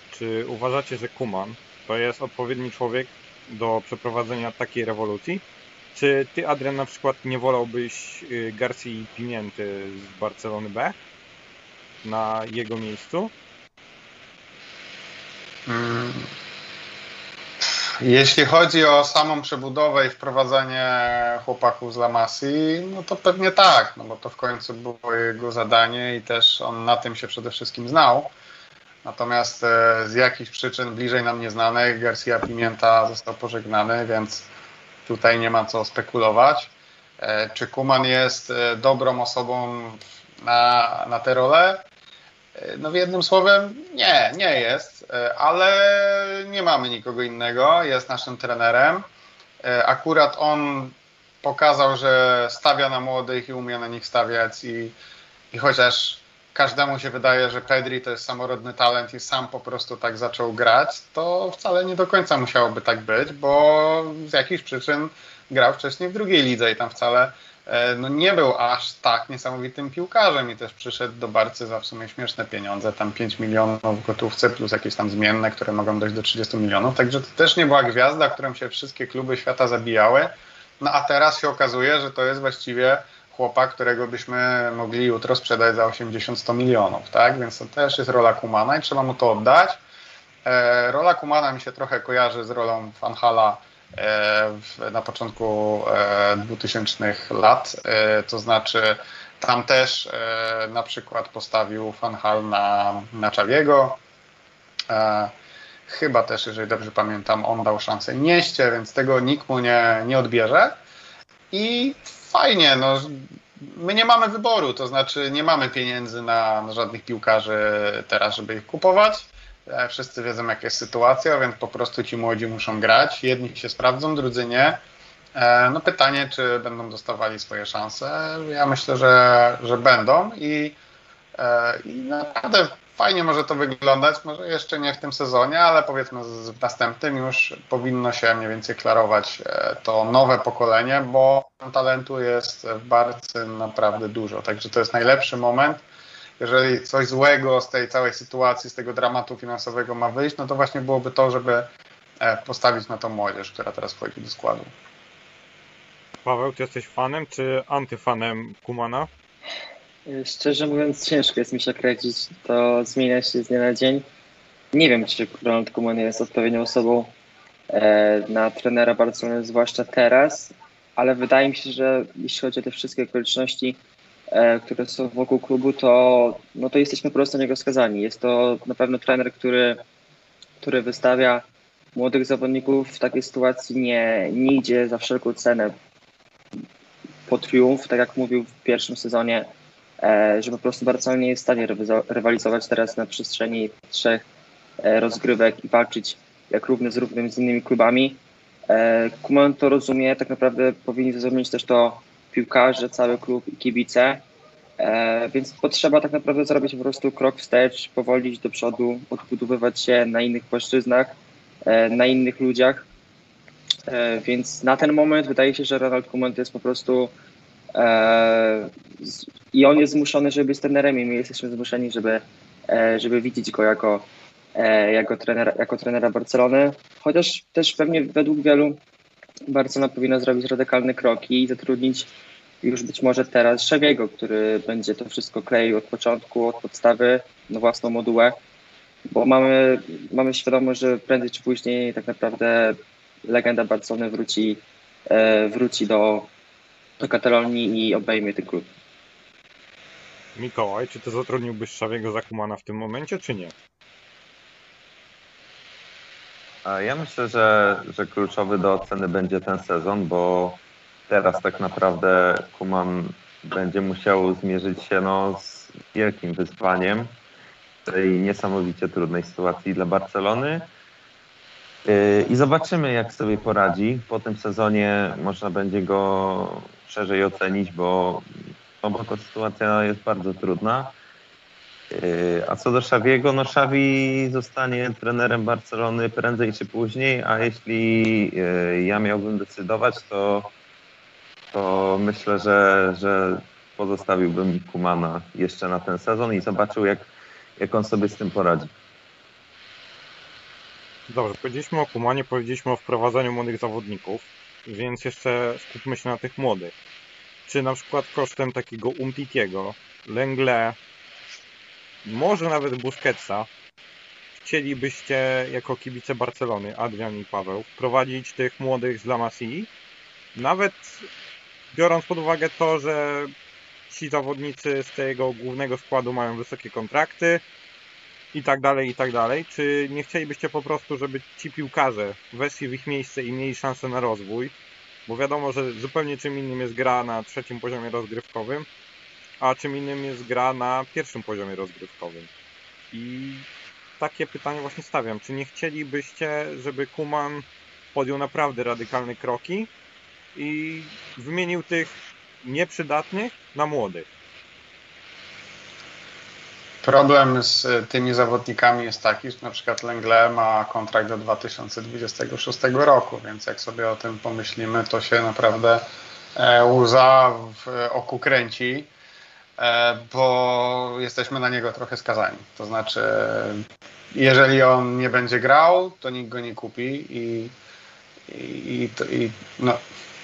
Czy uważacie, że Kuman to jest odpowiedni człowiek do przeprowadzenia takiej rewolucji? Czy ty, Adrian, na przykład nie wolałbyś y, Garcji Pimienty z Barcelony B na jego miejscu? Mm. Jeśli chodzi o samą przebudowę i wprowadzenie chłopaków z La Masji, no to pewnie tak, no bo to w końcu było jego zadanie i też on na tym się przede wszystkim znał. Natomiast e, z jakichś przyczyn bliżej nam nieznanych Garcia Pimienta został pożegnany, więc tutaj nie ma co spekulować. E, Czy Kuman jest e, dobrą osobą na, na tę rolę? E, No w jednym słowem nie, nie jest, ale nie mamy nikogo innego, jest naszym trenerem. Akurat on pokazał, że stawia na młodych i umie na nich stawiać i, i chociaż każdemu się wydaje, że Pedri to jest samorodny talent i sam po prostu tak zaczął grać, to wcale nie do końca musiałoby tak być, bo z jakichś przyczyn grał wcześniej w drugiej lidze i tam wcale e, no nie był aż tak niesamowitym piłkarzem i też przyszedł do Barcy za w sumie śmieszne pieniądze, tam 5 milionów w gotówce plus jakieś tam zmienne, które mogą dojść do 30 milionów, także to też nie była gwiazda, którą się wszystkie kluby świata zabijały, no a teraz się okazuje, że to jest właściwie chłopak, którego byśmy mogli jutro sprzedać za 80-100 milionów, tak, więc to też jest rola Kumana i trzeba mu to oddać. E, rola Kumana mi się trochę kojarzy z rolą Fanhala e, na początku e, 2000 lat, e, to znaczy tam też e, na przykład postawił Fanhal na, na Czawiego. E, chyba też, jeżeli dobrze pamiętam, on dał szansę Nieście, więc tego nikt mu nie, nie odbierze. I fajnie, no, my nie mamy wyboru, to znaczy nie mamy pieniędzy na, żadnych piłkarzy teraz, żeby ich kupować. E, Wszyscy wiedzą, jaka jest sytuacja, więc po prostu ci młodzi muszą grać. Jedni się sprawdzą, drudzy nie. E, No pytanie, czy będą dostawali swoje szanse. Ja myślę, że, że będą i, e, i naprawdę fajnie może to wyglądać. Może jeszcze nie w tym sezonie, ale powiedzmy w następnym już powinno się mniej więcej klarować e, to nowe pokolenie, bo talentu jest w Barcy naprawdę dużo. Także to jest najlepszy moment. Jeżeli coś złego z tej całej sytuacji, z tego dramatu finansowego ma wyjść, no to właśnie byłoby to, żeby e, postawić na tą młodzież, która teraz wchodzi do składu. Paweł, ty jesteś fanem czy antyfanem Kumana? Y, Szczerze mówiąc, ciężko jest mi się określić. To zmienia się z dnia na dzień. Nie wiem, czy Ronald Koeman jest odpowiednią osobą e, na trenera Barcelony, zwłaszcza teraz, ale wydaje mi się, że jeśli chodzi o te wszystkie okoliczności, e, które są wokół klubu, to, no to jesteśmy po prostu na niego skazani. Jest to na pewno trener, który, który wystawia młodych zawodników w takiej sytuacji, nie, nie idzie za wszelką cenę po triumf, tak jak mówił w pierwszym sezonie, że po prostu Barcelona nie jest w stanie rywa- rywalizować teraz na przestrzeni trzech e, rozgrywek i walczyć jak równy z równym z innymi klubami. E, Kuman to rozumie, tak naprawdę powinni zrozumieć też to piłkarze, cały klub i kibice. E, więc potrzeba tak naprawdę zrobić po prostu krok wstecz, powoli iść do przodu, odbudowywać się na innych płaszczyznach, e, na innych ludziach. E, więc na ten moment wydaje się, że Ronald Koeman jest po prostu e, i on jest zmuszony, żeby być trenerem i my jesteśmy zmuszeni, żeby, e, żeby widzieć go jako, e, jako, trenera, jako trenera Barcelony. Chociaż też pewnie według wielu Barcelona powinna zrobić radykalne kroki i zatrudnić już być może teraz Szewiego, który będzie to wszystko kleił od początku, od podstawy na własną modułę, bo mamy, mamy świadomość, że prędzej czy później tak naprawdę legenda Barcelony wróci, e, wróci do, do Katalonii i obejmie ten klub. Mikołaj, czy ty zatrudniłbyś Szawiego Zakumana w tym momencie, czy nie? Ja myślę, że, że kluczowy do oceny będzie ten sezon, bo teraz tak naprawdę Kuman będzie musiał zmierzyć się no, z wielkim wyzwaniem tej niesamowicie trudnej sytuacji dla Barcelony. Yy, I zobaczymy, jak sobie poradzi. Po tym sezonie można będzie go szerzej ocenić, bo, no bo sytuacja jest bardzo trudna. Yy, A co do Szawiego, no Szawi zostanie trenerem Barcelony prędzej czy później, a jeśli yy, ja miałbym decydować, to, to myślę, że, że pozostawiłbym Kumana jeszcze na ten sezon i zobaczył, jak, jak on sobie z tym poradzi. Dobrze, powiedzieliśmy o Kumanie, powiedzieliśmy o wprowadzaniu młodych zawodników, więc jeszcze skupmy się na tych młodych. Czy na przykład kosztem takiego Umtitiego, Lengle, może nawet Busquetsa, chcielibyście jako kibice Barcelony, Adrian i Paweł, wprowadzić tych młodych z La Masii? Nawet biorąc pod uwagę to, że ci zawodnicy z tego głównego składu mają wysokie kontrakty i tak dalej, i tak dalej. Czy nie chcielibyście po prostu, żeby ci piłkarze weszli w ich miejsce i mieli szansę na rozwój? Bo wiadomo, że zupełnie czym innym jest gra na trzecim poziomie rozgrywkowym, a czym innym jest gra na pierwszym poziomie rozgrywkowym. I takie pytanie właśnie stawiam. Czy nie chcielibyście, żeby Kuman podjął naprawdę radykalne kroki i wymienił tych nieprzydatnych na młodych? Problem z e, tymi zawodnikami jest taki, że na przykład Lengle ma kontrakt do 2026 roku, więc jak sobie o tym pomyślimy, to się naprawdę e, łza w oku kręci, e, bo jesteśmy na niego trochę skazani. To znaczy, jeżeli on nie będzie grał, to nikt go nie kupi i, i, i, i no,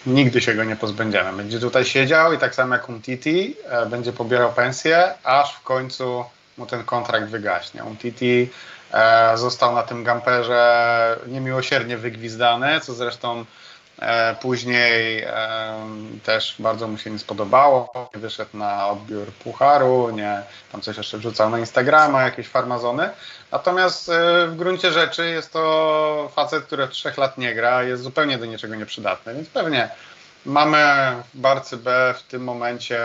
nigdy się go nie pozbędziemy. Będzie tutaj siedział i tak samo jak Umtiti e, będzie pobierał pensję, aż w końcu mu ten kontrakt wygaśnie. Umtiti e, został na tym gamperze niemiłosiernie wygwizdany, co zresztą e, później e, też bardzo mu się nie spodobało. Wyszedł na odbiór pucharu, nie, tam coś jeszcze wrzucał na Instagrama, jakieś farmazony. Natomiast e, w gruncie rzeczy jest to facet, który od trzech lat nie gra, jest zupełnie do niczego nieprzydatny, więc pewnie mamy w Barcy B w tym momencie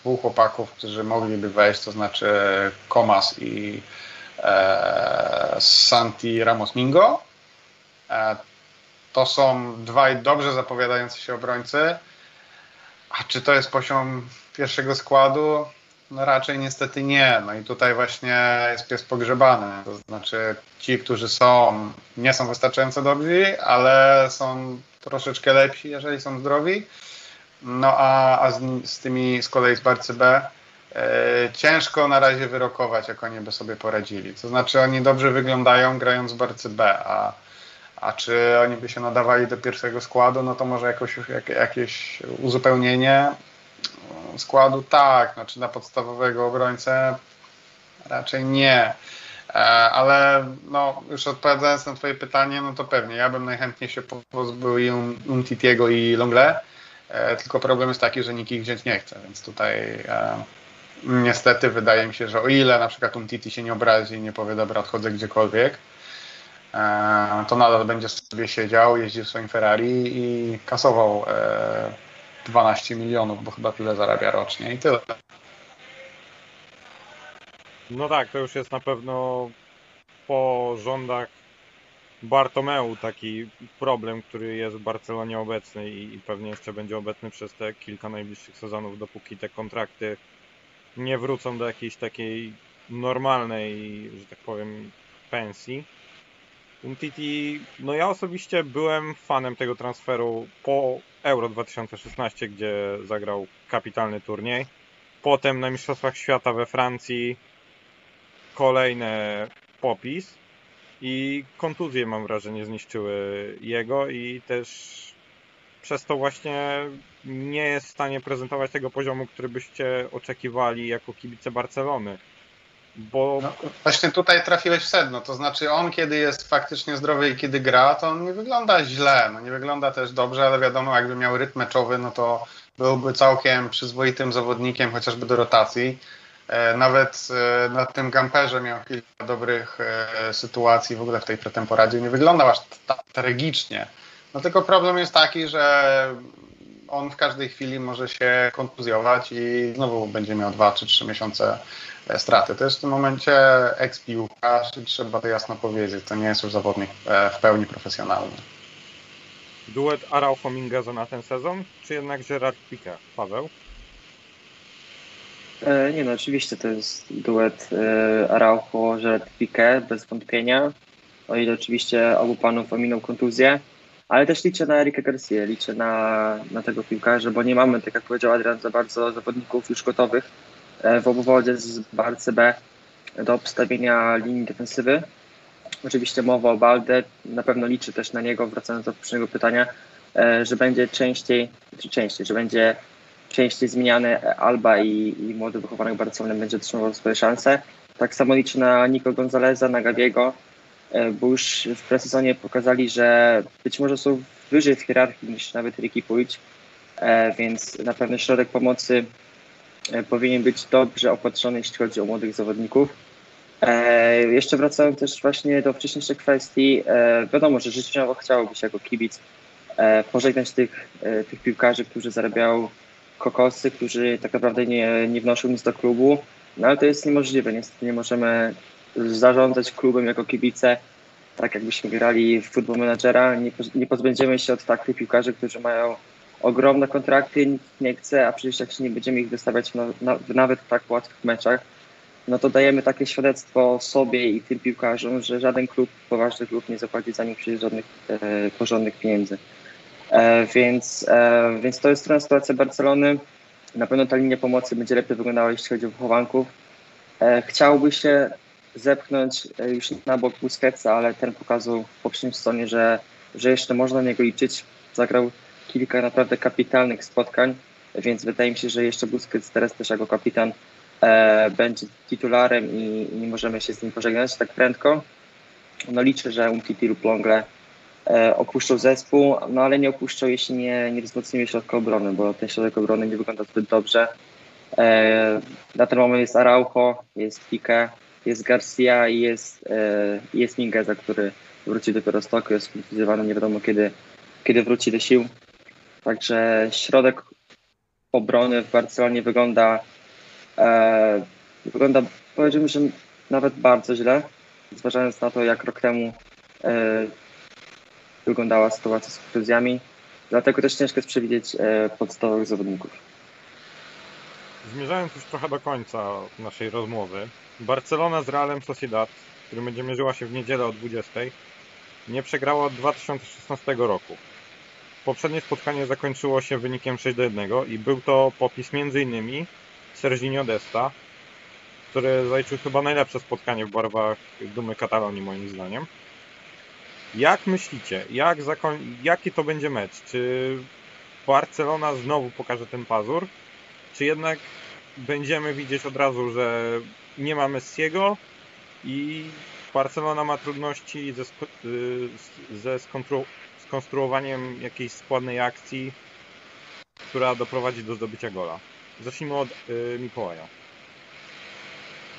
dwóch chłopaków, którzy mogliby wejść, to znaczy Comas i e, Santi Ramos Mingo. E, to są dwaj dobrze zapowiadający się obrońcy. A czy to jest poziom pierwszego składu? No raczej niestety nie. No i tutaj właśnie jest pies pogrzebany. To znaczy ci, którzy są, nie są wystarczająco dobrzy, ale są troszeczkę lepsi, jeżeli są zdrowi. No a, a z, z tymi z kolei z Barcy B e, ciężko na razie wyrokować, jak oni by sobie poradzili. To znaczy oni dobrze wyglądają grając w Barcy B, a, a czy oni by się nadawali do pierwszego składu, no to może jakoś, jak, jakieś uzupełnienie składu tak, znaczy na podstawowego obrońcę raczej nie. E, Ale no, już odpowiadając na Twoje pytanie, no to pewnie ja bym najchętniej się pozbył i Umtitiego i Longle. E, Tylko problem jest taki, że nikt ich wziąć nie chce, więc tutaj e, niestety wydaje mi się, że o ile na przykład Umtiti się nie obrazi i nie powie, dobra, odchodzę gdziekolwiek, to nadal będzie sobie siedział, jeździł w swoim Ferrari i kasował e, 12 milionów, bo chyba tyle zarabia rocznie i tyle. No tak, to już jest na pewno po rządach Bartomeu taki problem, który jest w Barcelonie obecny i, i pewnie jeszcze będzie obecny przez te kilka najbliższych sezonów, dopóki te kontrakty nie wrócą do jakiejś takiej normalnej, że tak powiem, pensji. Umtiti, no ja osobiście byłem fanem tego transferu po Euro 2016, gdzie zagrał kapitalny turniej. Potem na Mistrzostwach Świata we Francji kolejny popis i kontuzje mam wrażenie zniszczyły jego i też przez to właśnie nie jest w stanie prezentować tego poziomu, który byście oczekiwali jako kibice Barcelony. Bo No, właśnie tutaj trafiłeś w sedno, to znaczy on kiedy jest faktycznie zdrowy i kiedy gra, to on nie wygląda źle, no nie wygląda też dobrze, ale wiadomo jakby miał rytm meczowy, no to byłby całkiem przyzwoitym zawodnikiem chociażby do rotacji. E, Nawet e, na tym gamperze miał kilka dobrych e, sytuacji w ogóle w tej pretemporadzie. Nie wyglądał aż tak tragicznie. No tylko problem jest taki, że on w każdej chwili może się kontuzjować i znowu będzie miał dwa czy trzy miesiące straty. To jest w tym momencie eks-piłkarz i trzeba to jasno powiedzieć. To nie jest już zawodnik w pełni profesjonalny. duet Araujo Mingueza na ten sezon, czy jednak Gerard Piqué? Paweł? E, nie no, oczywiście to jest duet e, Araujo, Gerard Piqué, bez wątpienia. O ile oczywiście obu panów ominął kontuzję, ale też liczę na Erika Garcia, liczę na, na tego piłkarza, bo nie mamy, tak jak powiedział Adrian, za bardzo zawodników już gotowych e, w obwodzie z Barce B do obstawienia linii defensywy. Oczywiście mowa o Balde, na pewno liczy też na niego, wracając do poprzedniego pytania, że będzie częściej, czy częściej, że będzie częściej zmieniany Alba i, i młody wychowanek Barcelony będzie otrzymywał swoje szanse. Tak samo liczę na Nico Gonzaleza, na Gabiego, e, bo już w presezonie pokazali, że być może są wyżej w hierarchii niż nawet Ricky Puig, e, więc na pewno środek pomocy e, powinien być dobrze opatrzony, jeśli chodzi o młodych zawodników. Jeszcze wracając też właśnie do wcześniejszych kwestii, wiadomo, że życzeniowo chciałoby się jako kibic pożegnać tych, tych piłkarzy, którzy zarabiają kokosy, którzy tak naprawdę nie, nie wnoszą nic do klubu, no ale to jest niemożliwe. Niestety nie możemy zarządzać klubem jako kibice, tak jakbyśmy grali w futbol menadżera. Nie, nie pozbędziemy się od takich piłkarzy, którzy mają ogromne kontrakty, nikt nie chce, a przecież jak się nie będziemy ich wystawiać na, na, w nawet tak łatwych meczach, no to dajemy takie świadectwo sobie i tym piłkarzom, że żaden klub, poważny klub nie zapłaci za nich przecież żadnych e, porządnych pieniędzy. E, więc, e, więc to jest trudna sytuacja Barcelony. Na pewno ta linia pomocy będzie lepiej wyglądała, jeśli chodzi o wychowanków. E, chciałoby się zepchnąć już na bok Busquetsa, ale ten pokazał w poprzednim sezonie, że, że jeszcze można na niego liczyć. Zagrał kilka naprawdę kapitalnych spotkań, więc wydaje mi się, że jeszcze Busquets teraz też jako kapitan e, będzie titularem i, i nie możemy się z nim pożegnać tak prędko. No liczę, że Umtiti lub Longle opuszczą zespół, no ale nie opuszczą, jeśli nie, nie wzmocnimy środka obrony, bo ten środek obrony nie wygląda zbyt dobrze. E, na ten moment jest Araujo, jest Pique, jest Garcia i jest, e, jest który wróci dopiero z Tokio, jest kontuzjowany, nie wiadomo kiedy, kiedy wróci do sił. Także środek obrony w Barcelonie wygląda e, wygląda, że nawet bardzo źle, zważając na to, jak rok temu e, wyglądała sytuacja z kontuzjami. Dlatego też ciężko jest przewidzieć e, podstawowych zawodników. Zmierzając już trochę do końca naszej rozmowy, Barcelona z Realem Sociedad, który będzie mierzyła się w niedzielę o 20, nie przegrała od 2016 roku. Poprzednie spotkanie zakończyło się wynikiem 6 do 1 i był to popis m.in. Serginio Desta, który zaliczył chyba najlepsze spotkanie w barwach Dumy Katalonii moim zdaniem. Jak myślicie, jak zakoń... jaki to będzie mecz? Czy Barcelona znowu pokaże ten pazur? Czy jednak będziemy widzieć od razu, że nie ma Messiego i Barcelona ma trudności ze, sk- ze skontru- skonstruowaniem jakiejś składnej akcji, która doprowadzi do zdobycia gola? Zacznijmy od y, Mikołaja.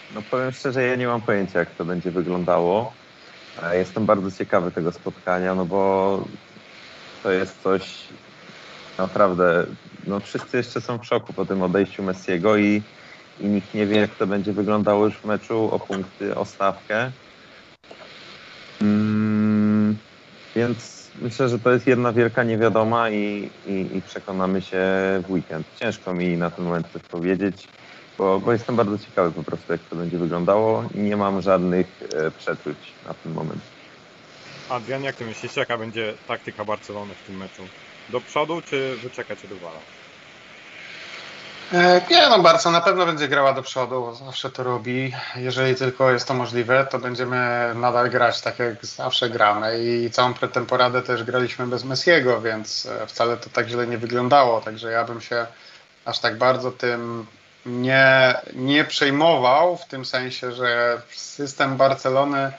No powiem szczerze, ja nie mam pojęcia, jak to będzie wyglądało. Jestem bardzo ciekawy tego spotkania, no bo to jest coś naprawdę. No wszyscy jeszcze są w szoku po tym odejściu Messiego i, i nikt nie wie, jak to będzie wyglądało już w meczu o punkty, o stawkę. Mm, więc myślę, że to jest jedna wielka niewiadoma i, i, i przekonamy się w weekend. Ciężko mi na ten moment coś powiedzieć. Bo, bo jestem bardzo ciekawy po prostu, jak to będzie wyglądało i nie mam żadnych e, przeczuć na ten moment. Adrian, jak ty myślisz, jaka będzie taktyka Barcelony w tym meczu? Do przodu, czy wyczekać rywala? E, Nie no, Barca na pewno będzie grała do przodu, zawsze to robi. Jeżeli tylko jest to możliwe, to będziemy nadal grać tak jak zawsze gramy i całą pretemporadę też graliśmy bez Messiego, więc e, wcale to tak źle nie wyglądało, także ja bym się aż tak bardzo tym nie, nie przejmował w tym sensie, że system Barcelony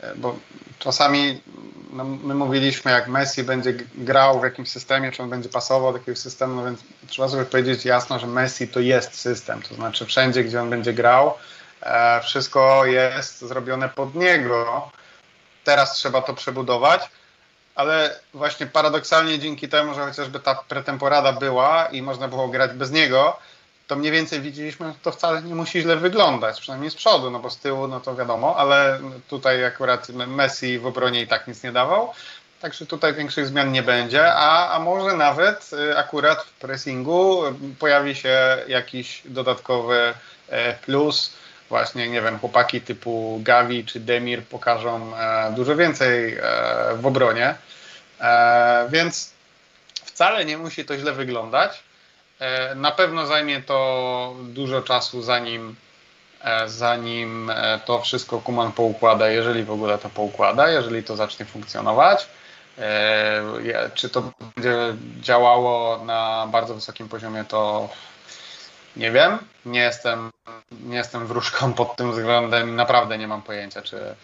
E, bo czasami no, my mówiliśmy, jak Messi będzie grał w jakimś systemie, czy on będzie pasował do jakiegoś systemu, no więc trzeba sobie powiedzieć jasno, że Messi to jest system, to znaczy wszędzie, gdzie on będzie grał, e, wszystko jest zrobione pod niego. Teraz trzeba to przebudować, ale właśnie paradoksalnie dzięki temu, że chociażby ta pretemporada była i można było grać bez niego, to mniej więcej widzieliśmy, to wcale nie musi źle wyglądać, przynajmniej z przodu, no bo z tyłu no to wiadomo, ale tutaj akurat Messi w obronie i tak nic nie dawał, także tutaj większych zmian nie będzie, a, a może nawet y, akurat w pressingu pojawi się jakiś dodatkowy e, plus, właśnie, nie wiem, chłopaki typu Gavi czy Demir pokażą e, dużo więcej e, w obronie, więc wcale nie musi to źle wyglądać, na pewno zajmie to dużo czasu, zanim, e, zanim e, to wszystko Kuman poukłada, jeżeli w ogóle to poukłada, jeżeli to zacznie funkcjonować. Czy to będzie działało na bardzo wysokim poziomie, to nie wiem. Nie jestem, nie jestem wróżką pod tym względem. Naprawdę nie mam pojęcia, czy,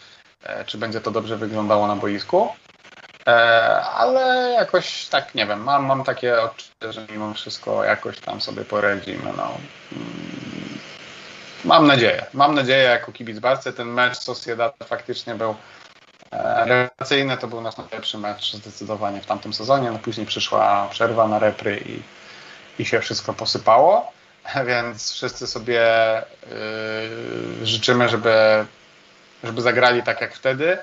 czy będzie to dobrze wyglądało na boisku. E, ale jakoś tak, nie wiem, mam, mam takie odczucie, że mimo wszystko jakoś tam sobie poradzimy. No. Mm, mam nadzieję, mam nadzieję jako kibic Barcy, ten mecz Sociedad faktycznie był e, rewelacyjny, to był nasz najlepszy mecz zdecydowanie w tamtym sezonie, no później przyszła przerwa na repry i, i się wszystko posypało, <laughs> więc wszyscy sobie yy, życzymy, żeby, żeby zagrali tak jak wtedy,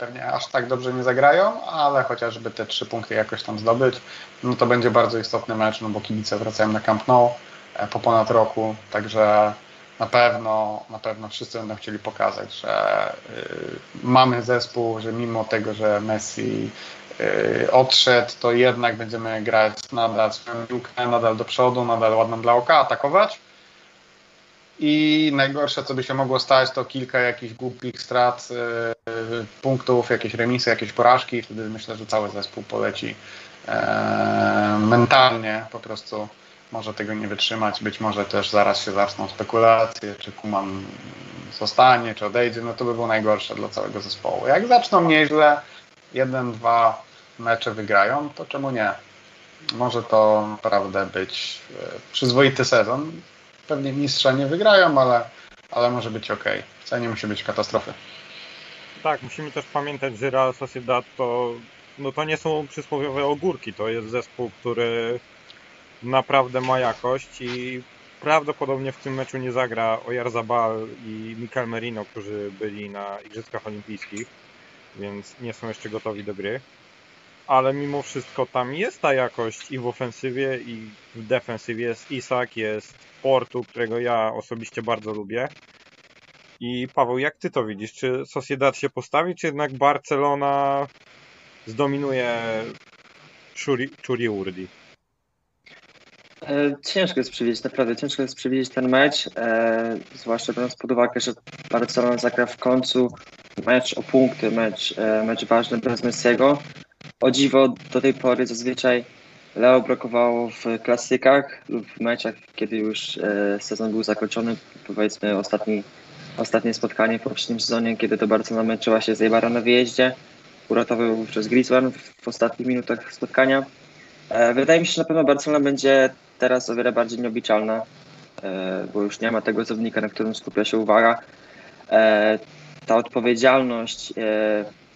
pewnie aż tak dobrze nie zagrają, ale chociażby te trzy punkty jakoś tam zdobyć, no to będzie bardzo istotny mecz, no bo kibice wracają na Camp Nou e, po ponad roku, także na pewno, na pewno wszyscy będą chcieli pokazać, że y, mamy zespół, że mimo tego, że Messi y, odszedł, to jednak będziemy grać nadal swoją piłkę, nadal do przodu, nadal ładną dla oka, atakować i najgorsze, co by się mogło stać, to kilka jakichś głupich strat yy, punktów, jakieś remisy, jakieś porażki. Wtedy myślę, że cały zespół poleci yy, mentalnie po prostu może tego nie wytrzymać. Być może też zaraz się zaczną spekulacje, czy Kuman zostanie, czy odejdzie. No to by było najgorsze dla całego zespołu. Jak zaczną nieźle, jeden, dwa mecze wygrają, to czemu nie? Może to naprawdę być e, przyzwoity sezon pewnie mistrza nie wygrają, ale, ale może być ok. Wcale nie musi być katastrofy. Tak, musimy też pamiętać, że Real Sociedad to, no to nie są przysłowiowe ogórki, to jest zespół, który naprawdę ma jakość i prawdopodobnie w tym meczu nie zagra Oyarzabal i Mikel Merino, którzy byli na Igrzyskach Olimpijskich, więc nie są jeszcze gotowi do gry. Ale mimo wszystko tam jest ta jakość i w ofensywie, i w defensywie. Jest Isak, jest Portu, którego ja osobiście bardzo lubię. I Paweł, jak ty to widzisz? Czy Sociedad się postawi, czy jednak Barcelona zdominuje Churi Urdi? E, ciężko jest przewidzieć, naprawdę ciężko jest przewidzieć ten mecz, e, zwłaszcza biorąc pod uwagę, że Barcelona zagra w końcu mecz o punkty, mecz, e, mecz ważny bez Messiego. O dziwo do tej pory zazwyczaj Leo brakowało w klasykach lub w meczach, kiedy już e, sezon był zakończony. Powiedzmy ostatni, ostatnie spotkanie w poprzednim sezonie, kiedy to Barcelona męczyła się z Eibara na wyjeździe. Uratował przez Griezmann w, w ostatnich minutach spotkania. E, wydaje mi się, że na pewno Barcelona będzie teraz o wiele bardziej nieobliczalna, e, bo już nie ma tego zawodnika, na którym skupia się uwaga. Ta odpowiedzialność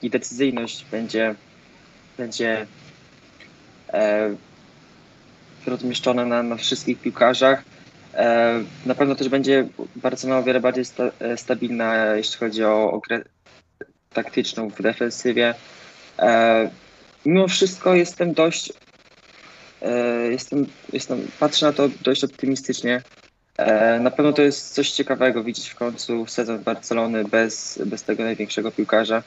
i decyzyjność będzie, będzie E, rozmieszczone na, na wszystkich piłkarzach. E, na pewno też będzie Barcelona o wiele bardziej sta, e, stabilna, jeśli chodzi o, o grę taktyczną w defensywie. Mimo wszystko jestem dość, jestem, jestem, patrzę na to dość optymistycznie, E, Na pewno to jest coś ciekawego widzieć w końcu sezon Barcelony bez, bez tego największego piłkarza, e,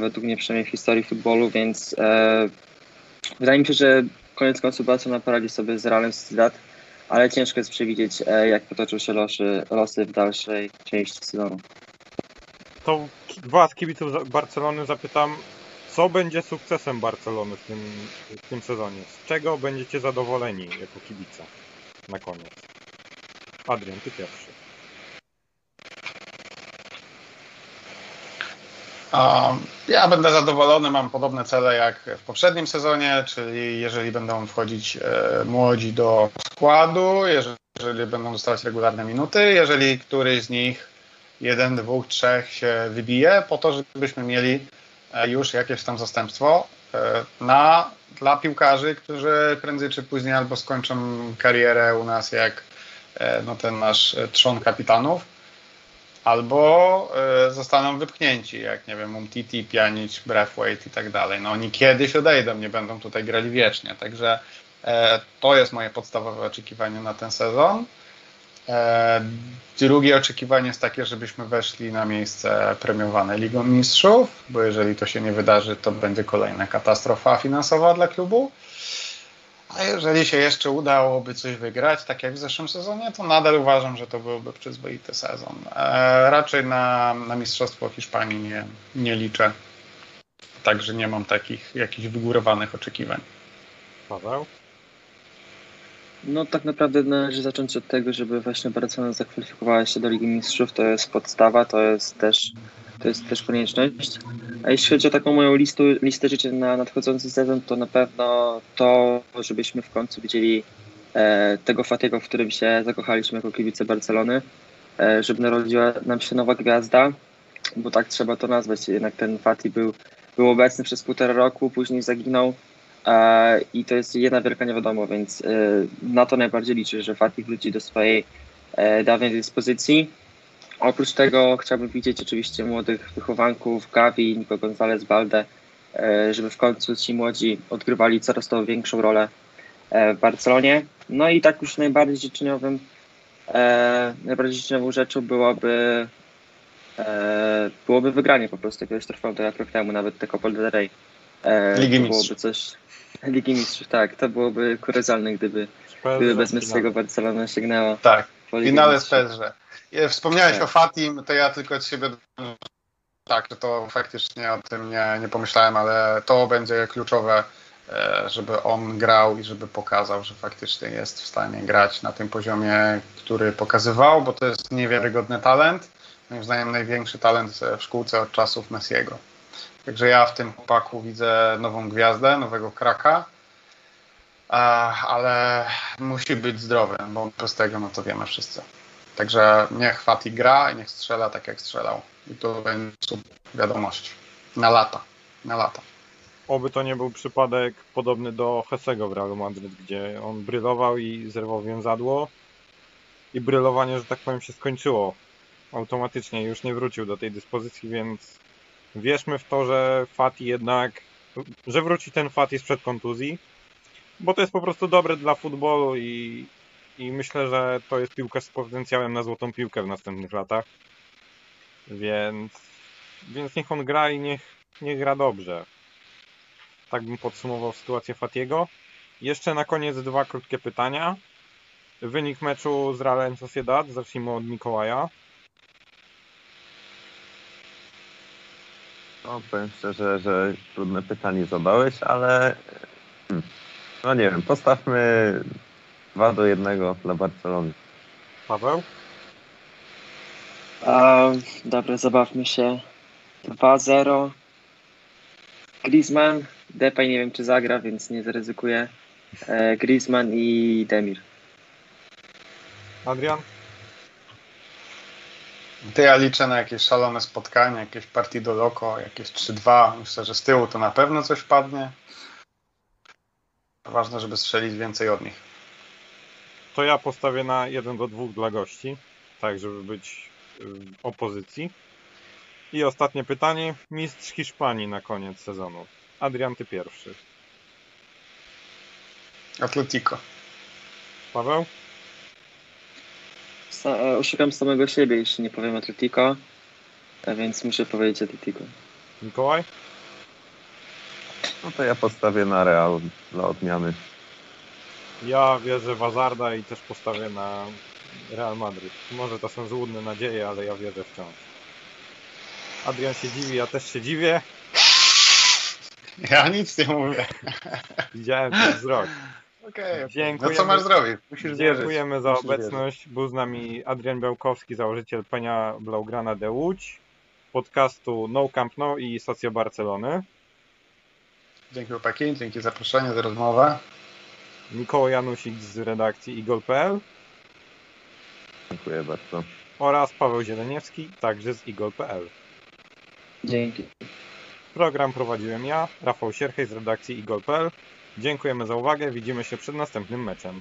według mnie przynajmniej w historii futbolu, więc e, wydaje mi się, że koniec końców Barcelona poradzi sobie z Realem Sociedad, ale ciężko jest przewidzieć, e, jak potoczą się losy, losy w dalszej części sezonu. To was, kibiców za- Barcelony, zapytam, co będzie sukcesem Barcelony w tym, w tym sezonie? Z czego będziecie zadowoleni jako kibice na koniec? Adrian, ty pierwszy. Ja będę zadowolony, mam podobne cele jak w poprzednim sezonie, czyli jeżeli będą wchodzić e, młodzi do składu, jeżeli będą dostawać regularne minuty, jeżeli któryś z nich, jeden, dwóch, trzech się wybije, po to, żebyśmy mieli e, już jakieś tam zastępstwo e, na, dla piłkarzy, którzy prędzej czy później albo skończą karierę u nas jak no, ten nasz trzon kapitanów, albo e, zostaną wypchnięci, jak nie wiem, Umtiti, Pjanic, Braithwaite i tak dalej. No oni kiedyś odejdą, nie będą tutaj grali wiecznie, także e, to jest moje podstawowe oczekiwanie na ten sezon. E, drugie oczekiwanie jest takie, żebyśmy weszli na miejsce premiowane Ligą Mistrzów, bo jeżeli to się nie wydarzy, to będzie kolejna katastrofa finansowa dla klubu. A jeżeli się jeszcze udałoby coś wygrać, tak jak w zeszłym sezonie, to nadal uważam, że to byłby przyzwoity sezon. E, raczej na, na Mistrzostwo Hiszpanii nie, nie liczę. Także nie mam takich jakichś wygórowanych oczekiwań. Paweł? No tak naprawdę należy zacząć od tego, żeby właśnie Barcelona zakwalifikowała się do Ligi Mistrzów. To jest podstawa, to jest też, to jest też konieczność. A jeśli chodzi o taką moją listę życzeń na nadchodzący sezon, to na pewno to, żebyśmy w końcu widzieli e, tego Fatiego, w którym się zakochaliśmy jako kibice Barcelony, e, żeby narodziła nam się nowa gwiazda, bo tak trzeba to nazwać. Jednak ten Fati był, był obecny przez półtora roku, później zaginął. E, I to jest jedna wielka niewiadoma, więc e, na to najbardziej liczę, że Fatih wróci do swojej e, dawnej dyspozycji. Oprócz tego chciałbym widzieć oczywiście młodych wychowanków, Gavi, Nico Gonzalez, Balde, e, żeby w końcu ci młodzi odgrywali coraz to większą rolę e, w Barcelonie. No i tak już najbardziej życzeniowym, e, najbardziej życzeniową rzeczą byłoby byłoby wygranie po prostu jakiegoś trofeum, tak jak rok temu, nawet te Copa del Rey. Ligi to Mistrzów. byłoby coś. Ligi Mistrzów, tak. To byłoby kuriozalne, gdyby, gdyby bez Messiego Barcelona sięgnęła Tak, finale z Mistrzów. PSG. E, Wspomniałeś Tak. o Fatim, to ja tylko od siebie tak, że to faktycznie o tym nie, nie pomyślałem, ale to będzie kluczowe, e, żeby on grał i żeby pokazał, że faktycznie jest w stanie grać na tym poziomie, który pokazywał, bo to jest niewiarygodny talent. Moim zdaniem największy talent w szkółce od czasów Messiego. Także ja w tym chłopaku widzę nową gwiazdę, nowego kraka, ale musi być zdrowy, bo bez tego no to wiemy wszyscy. Także niech Fati gra i niech strzela tak jak strzelał. I to będzie wiadomość. Na lata. Na lata. Oby to nie był przypadek podobny do Hesego w Realu Madryt, gdzie on brylował i zerwał więzadło i brylowanie, że tak powiem, się skończyło automatycznie, już nie wrócił do tej dyspozycji, więc wierzmy w to, że Fati jednak, że wróci ten Fati sprzed kontuzji, bo to jest po prostu dobre dla futbolu i, i myślę, że to jest piłkarz z potencjałem na złotą piłkę w następnych latach, więc, więc niech on gra i niech, niech gra dobrze. Tak bym podsumował sytuację Fatiego. Jeszcze na koniec dwa krótkie pytania. Wynik meczu z Realem Sociedad. Zacznijmy od Mikołaja. No, powiem szczerze, że trudne pytanie zadałeś, ale hmm, no nie wiem, postawmy 2 do 1 dla Barcelony. Paweł? A, dobra, zabawmy się. 2-0. Griezmann. Depay nie wiem czy zagra, więc nie zaryzykuję. E, Griezmann i Demir. Adrian? To ja liczę na jakieś szalone spotkanie, jakieś partii do loko, jakieś 3-2. Myślę, że z tyłu to na pewno coś padnie. Ważne, żeby strzelić więcej od nich. To ja postawię na 1 do 2 dla gości, tak żeby być w opozycji. I ostatnie pytanie. Mistrz Hiszpanii na koniec sezonu. Adrian, ty pierwszy. Atletico. Paweł? Sa- e, oszukam samego siebie, jeśli nie powiem Atletico, a więc muszę powiedzieć Atletico. Mikołaj? No to ja postawię na Real dla odmiany. Ja wierzę w Hazarda i też postawię na Real Madryt. Może to są złudne nadzieje, ale ja wierzę wciąż. Adrian się dziwi, ja też się dziwię. Ja nic nie mówię. Widziałem ten wzrok. Okej. Dziękujemy. No co masz zrobić? Musisz wierzyć. Dziękujemy za Musisz obecność. Był z nami Adrian Białkowski, założyciel Penia Blaugrana de Łódź, podcastu No Camp No i Socio Barcelony. Dzięki chłopaki, dzięki za zaproszenie, za rozmowę. Mikołaj Janusik z redakcji igol.pl Dziękuję bardzo. oraz Paweł Zieleniewski, także z igol.pl. Dzięki. Program prowadziłem ja, Rafał Sierchej z redakcji igol.pl. Dziękujemy za uwagę, widzimy się przed następnym meczem.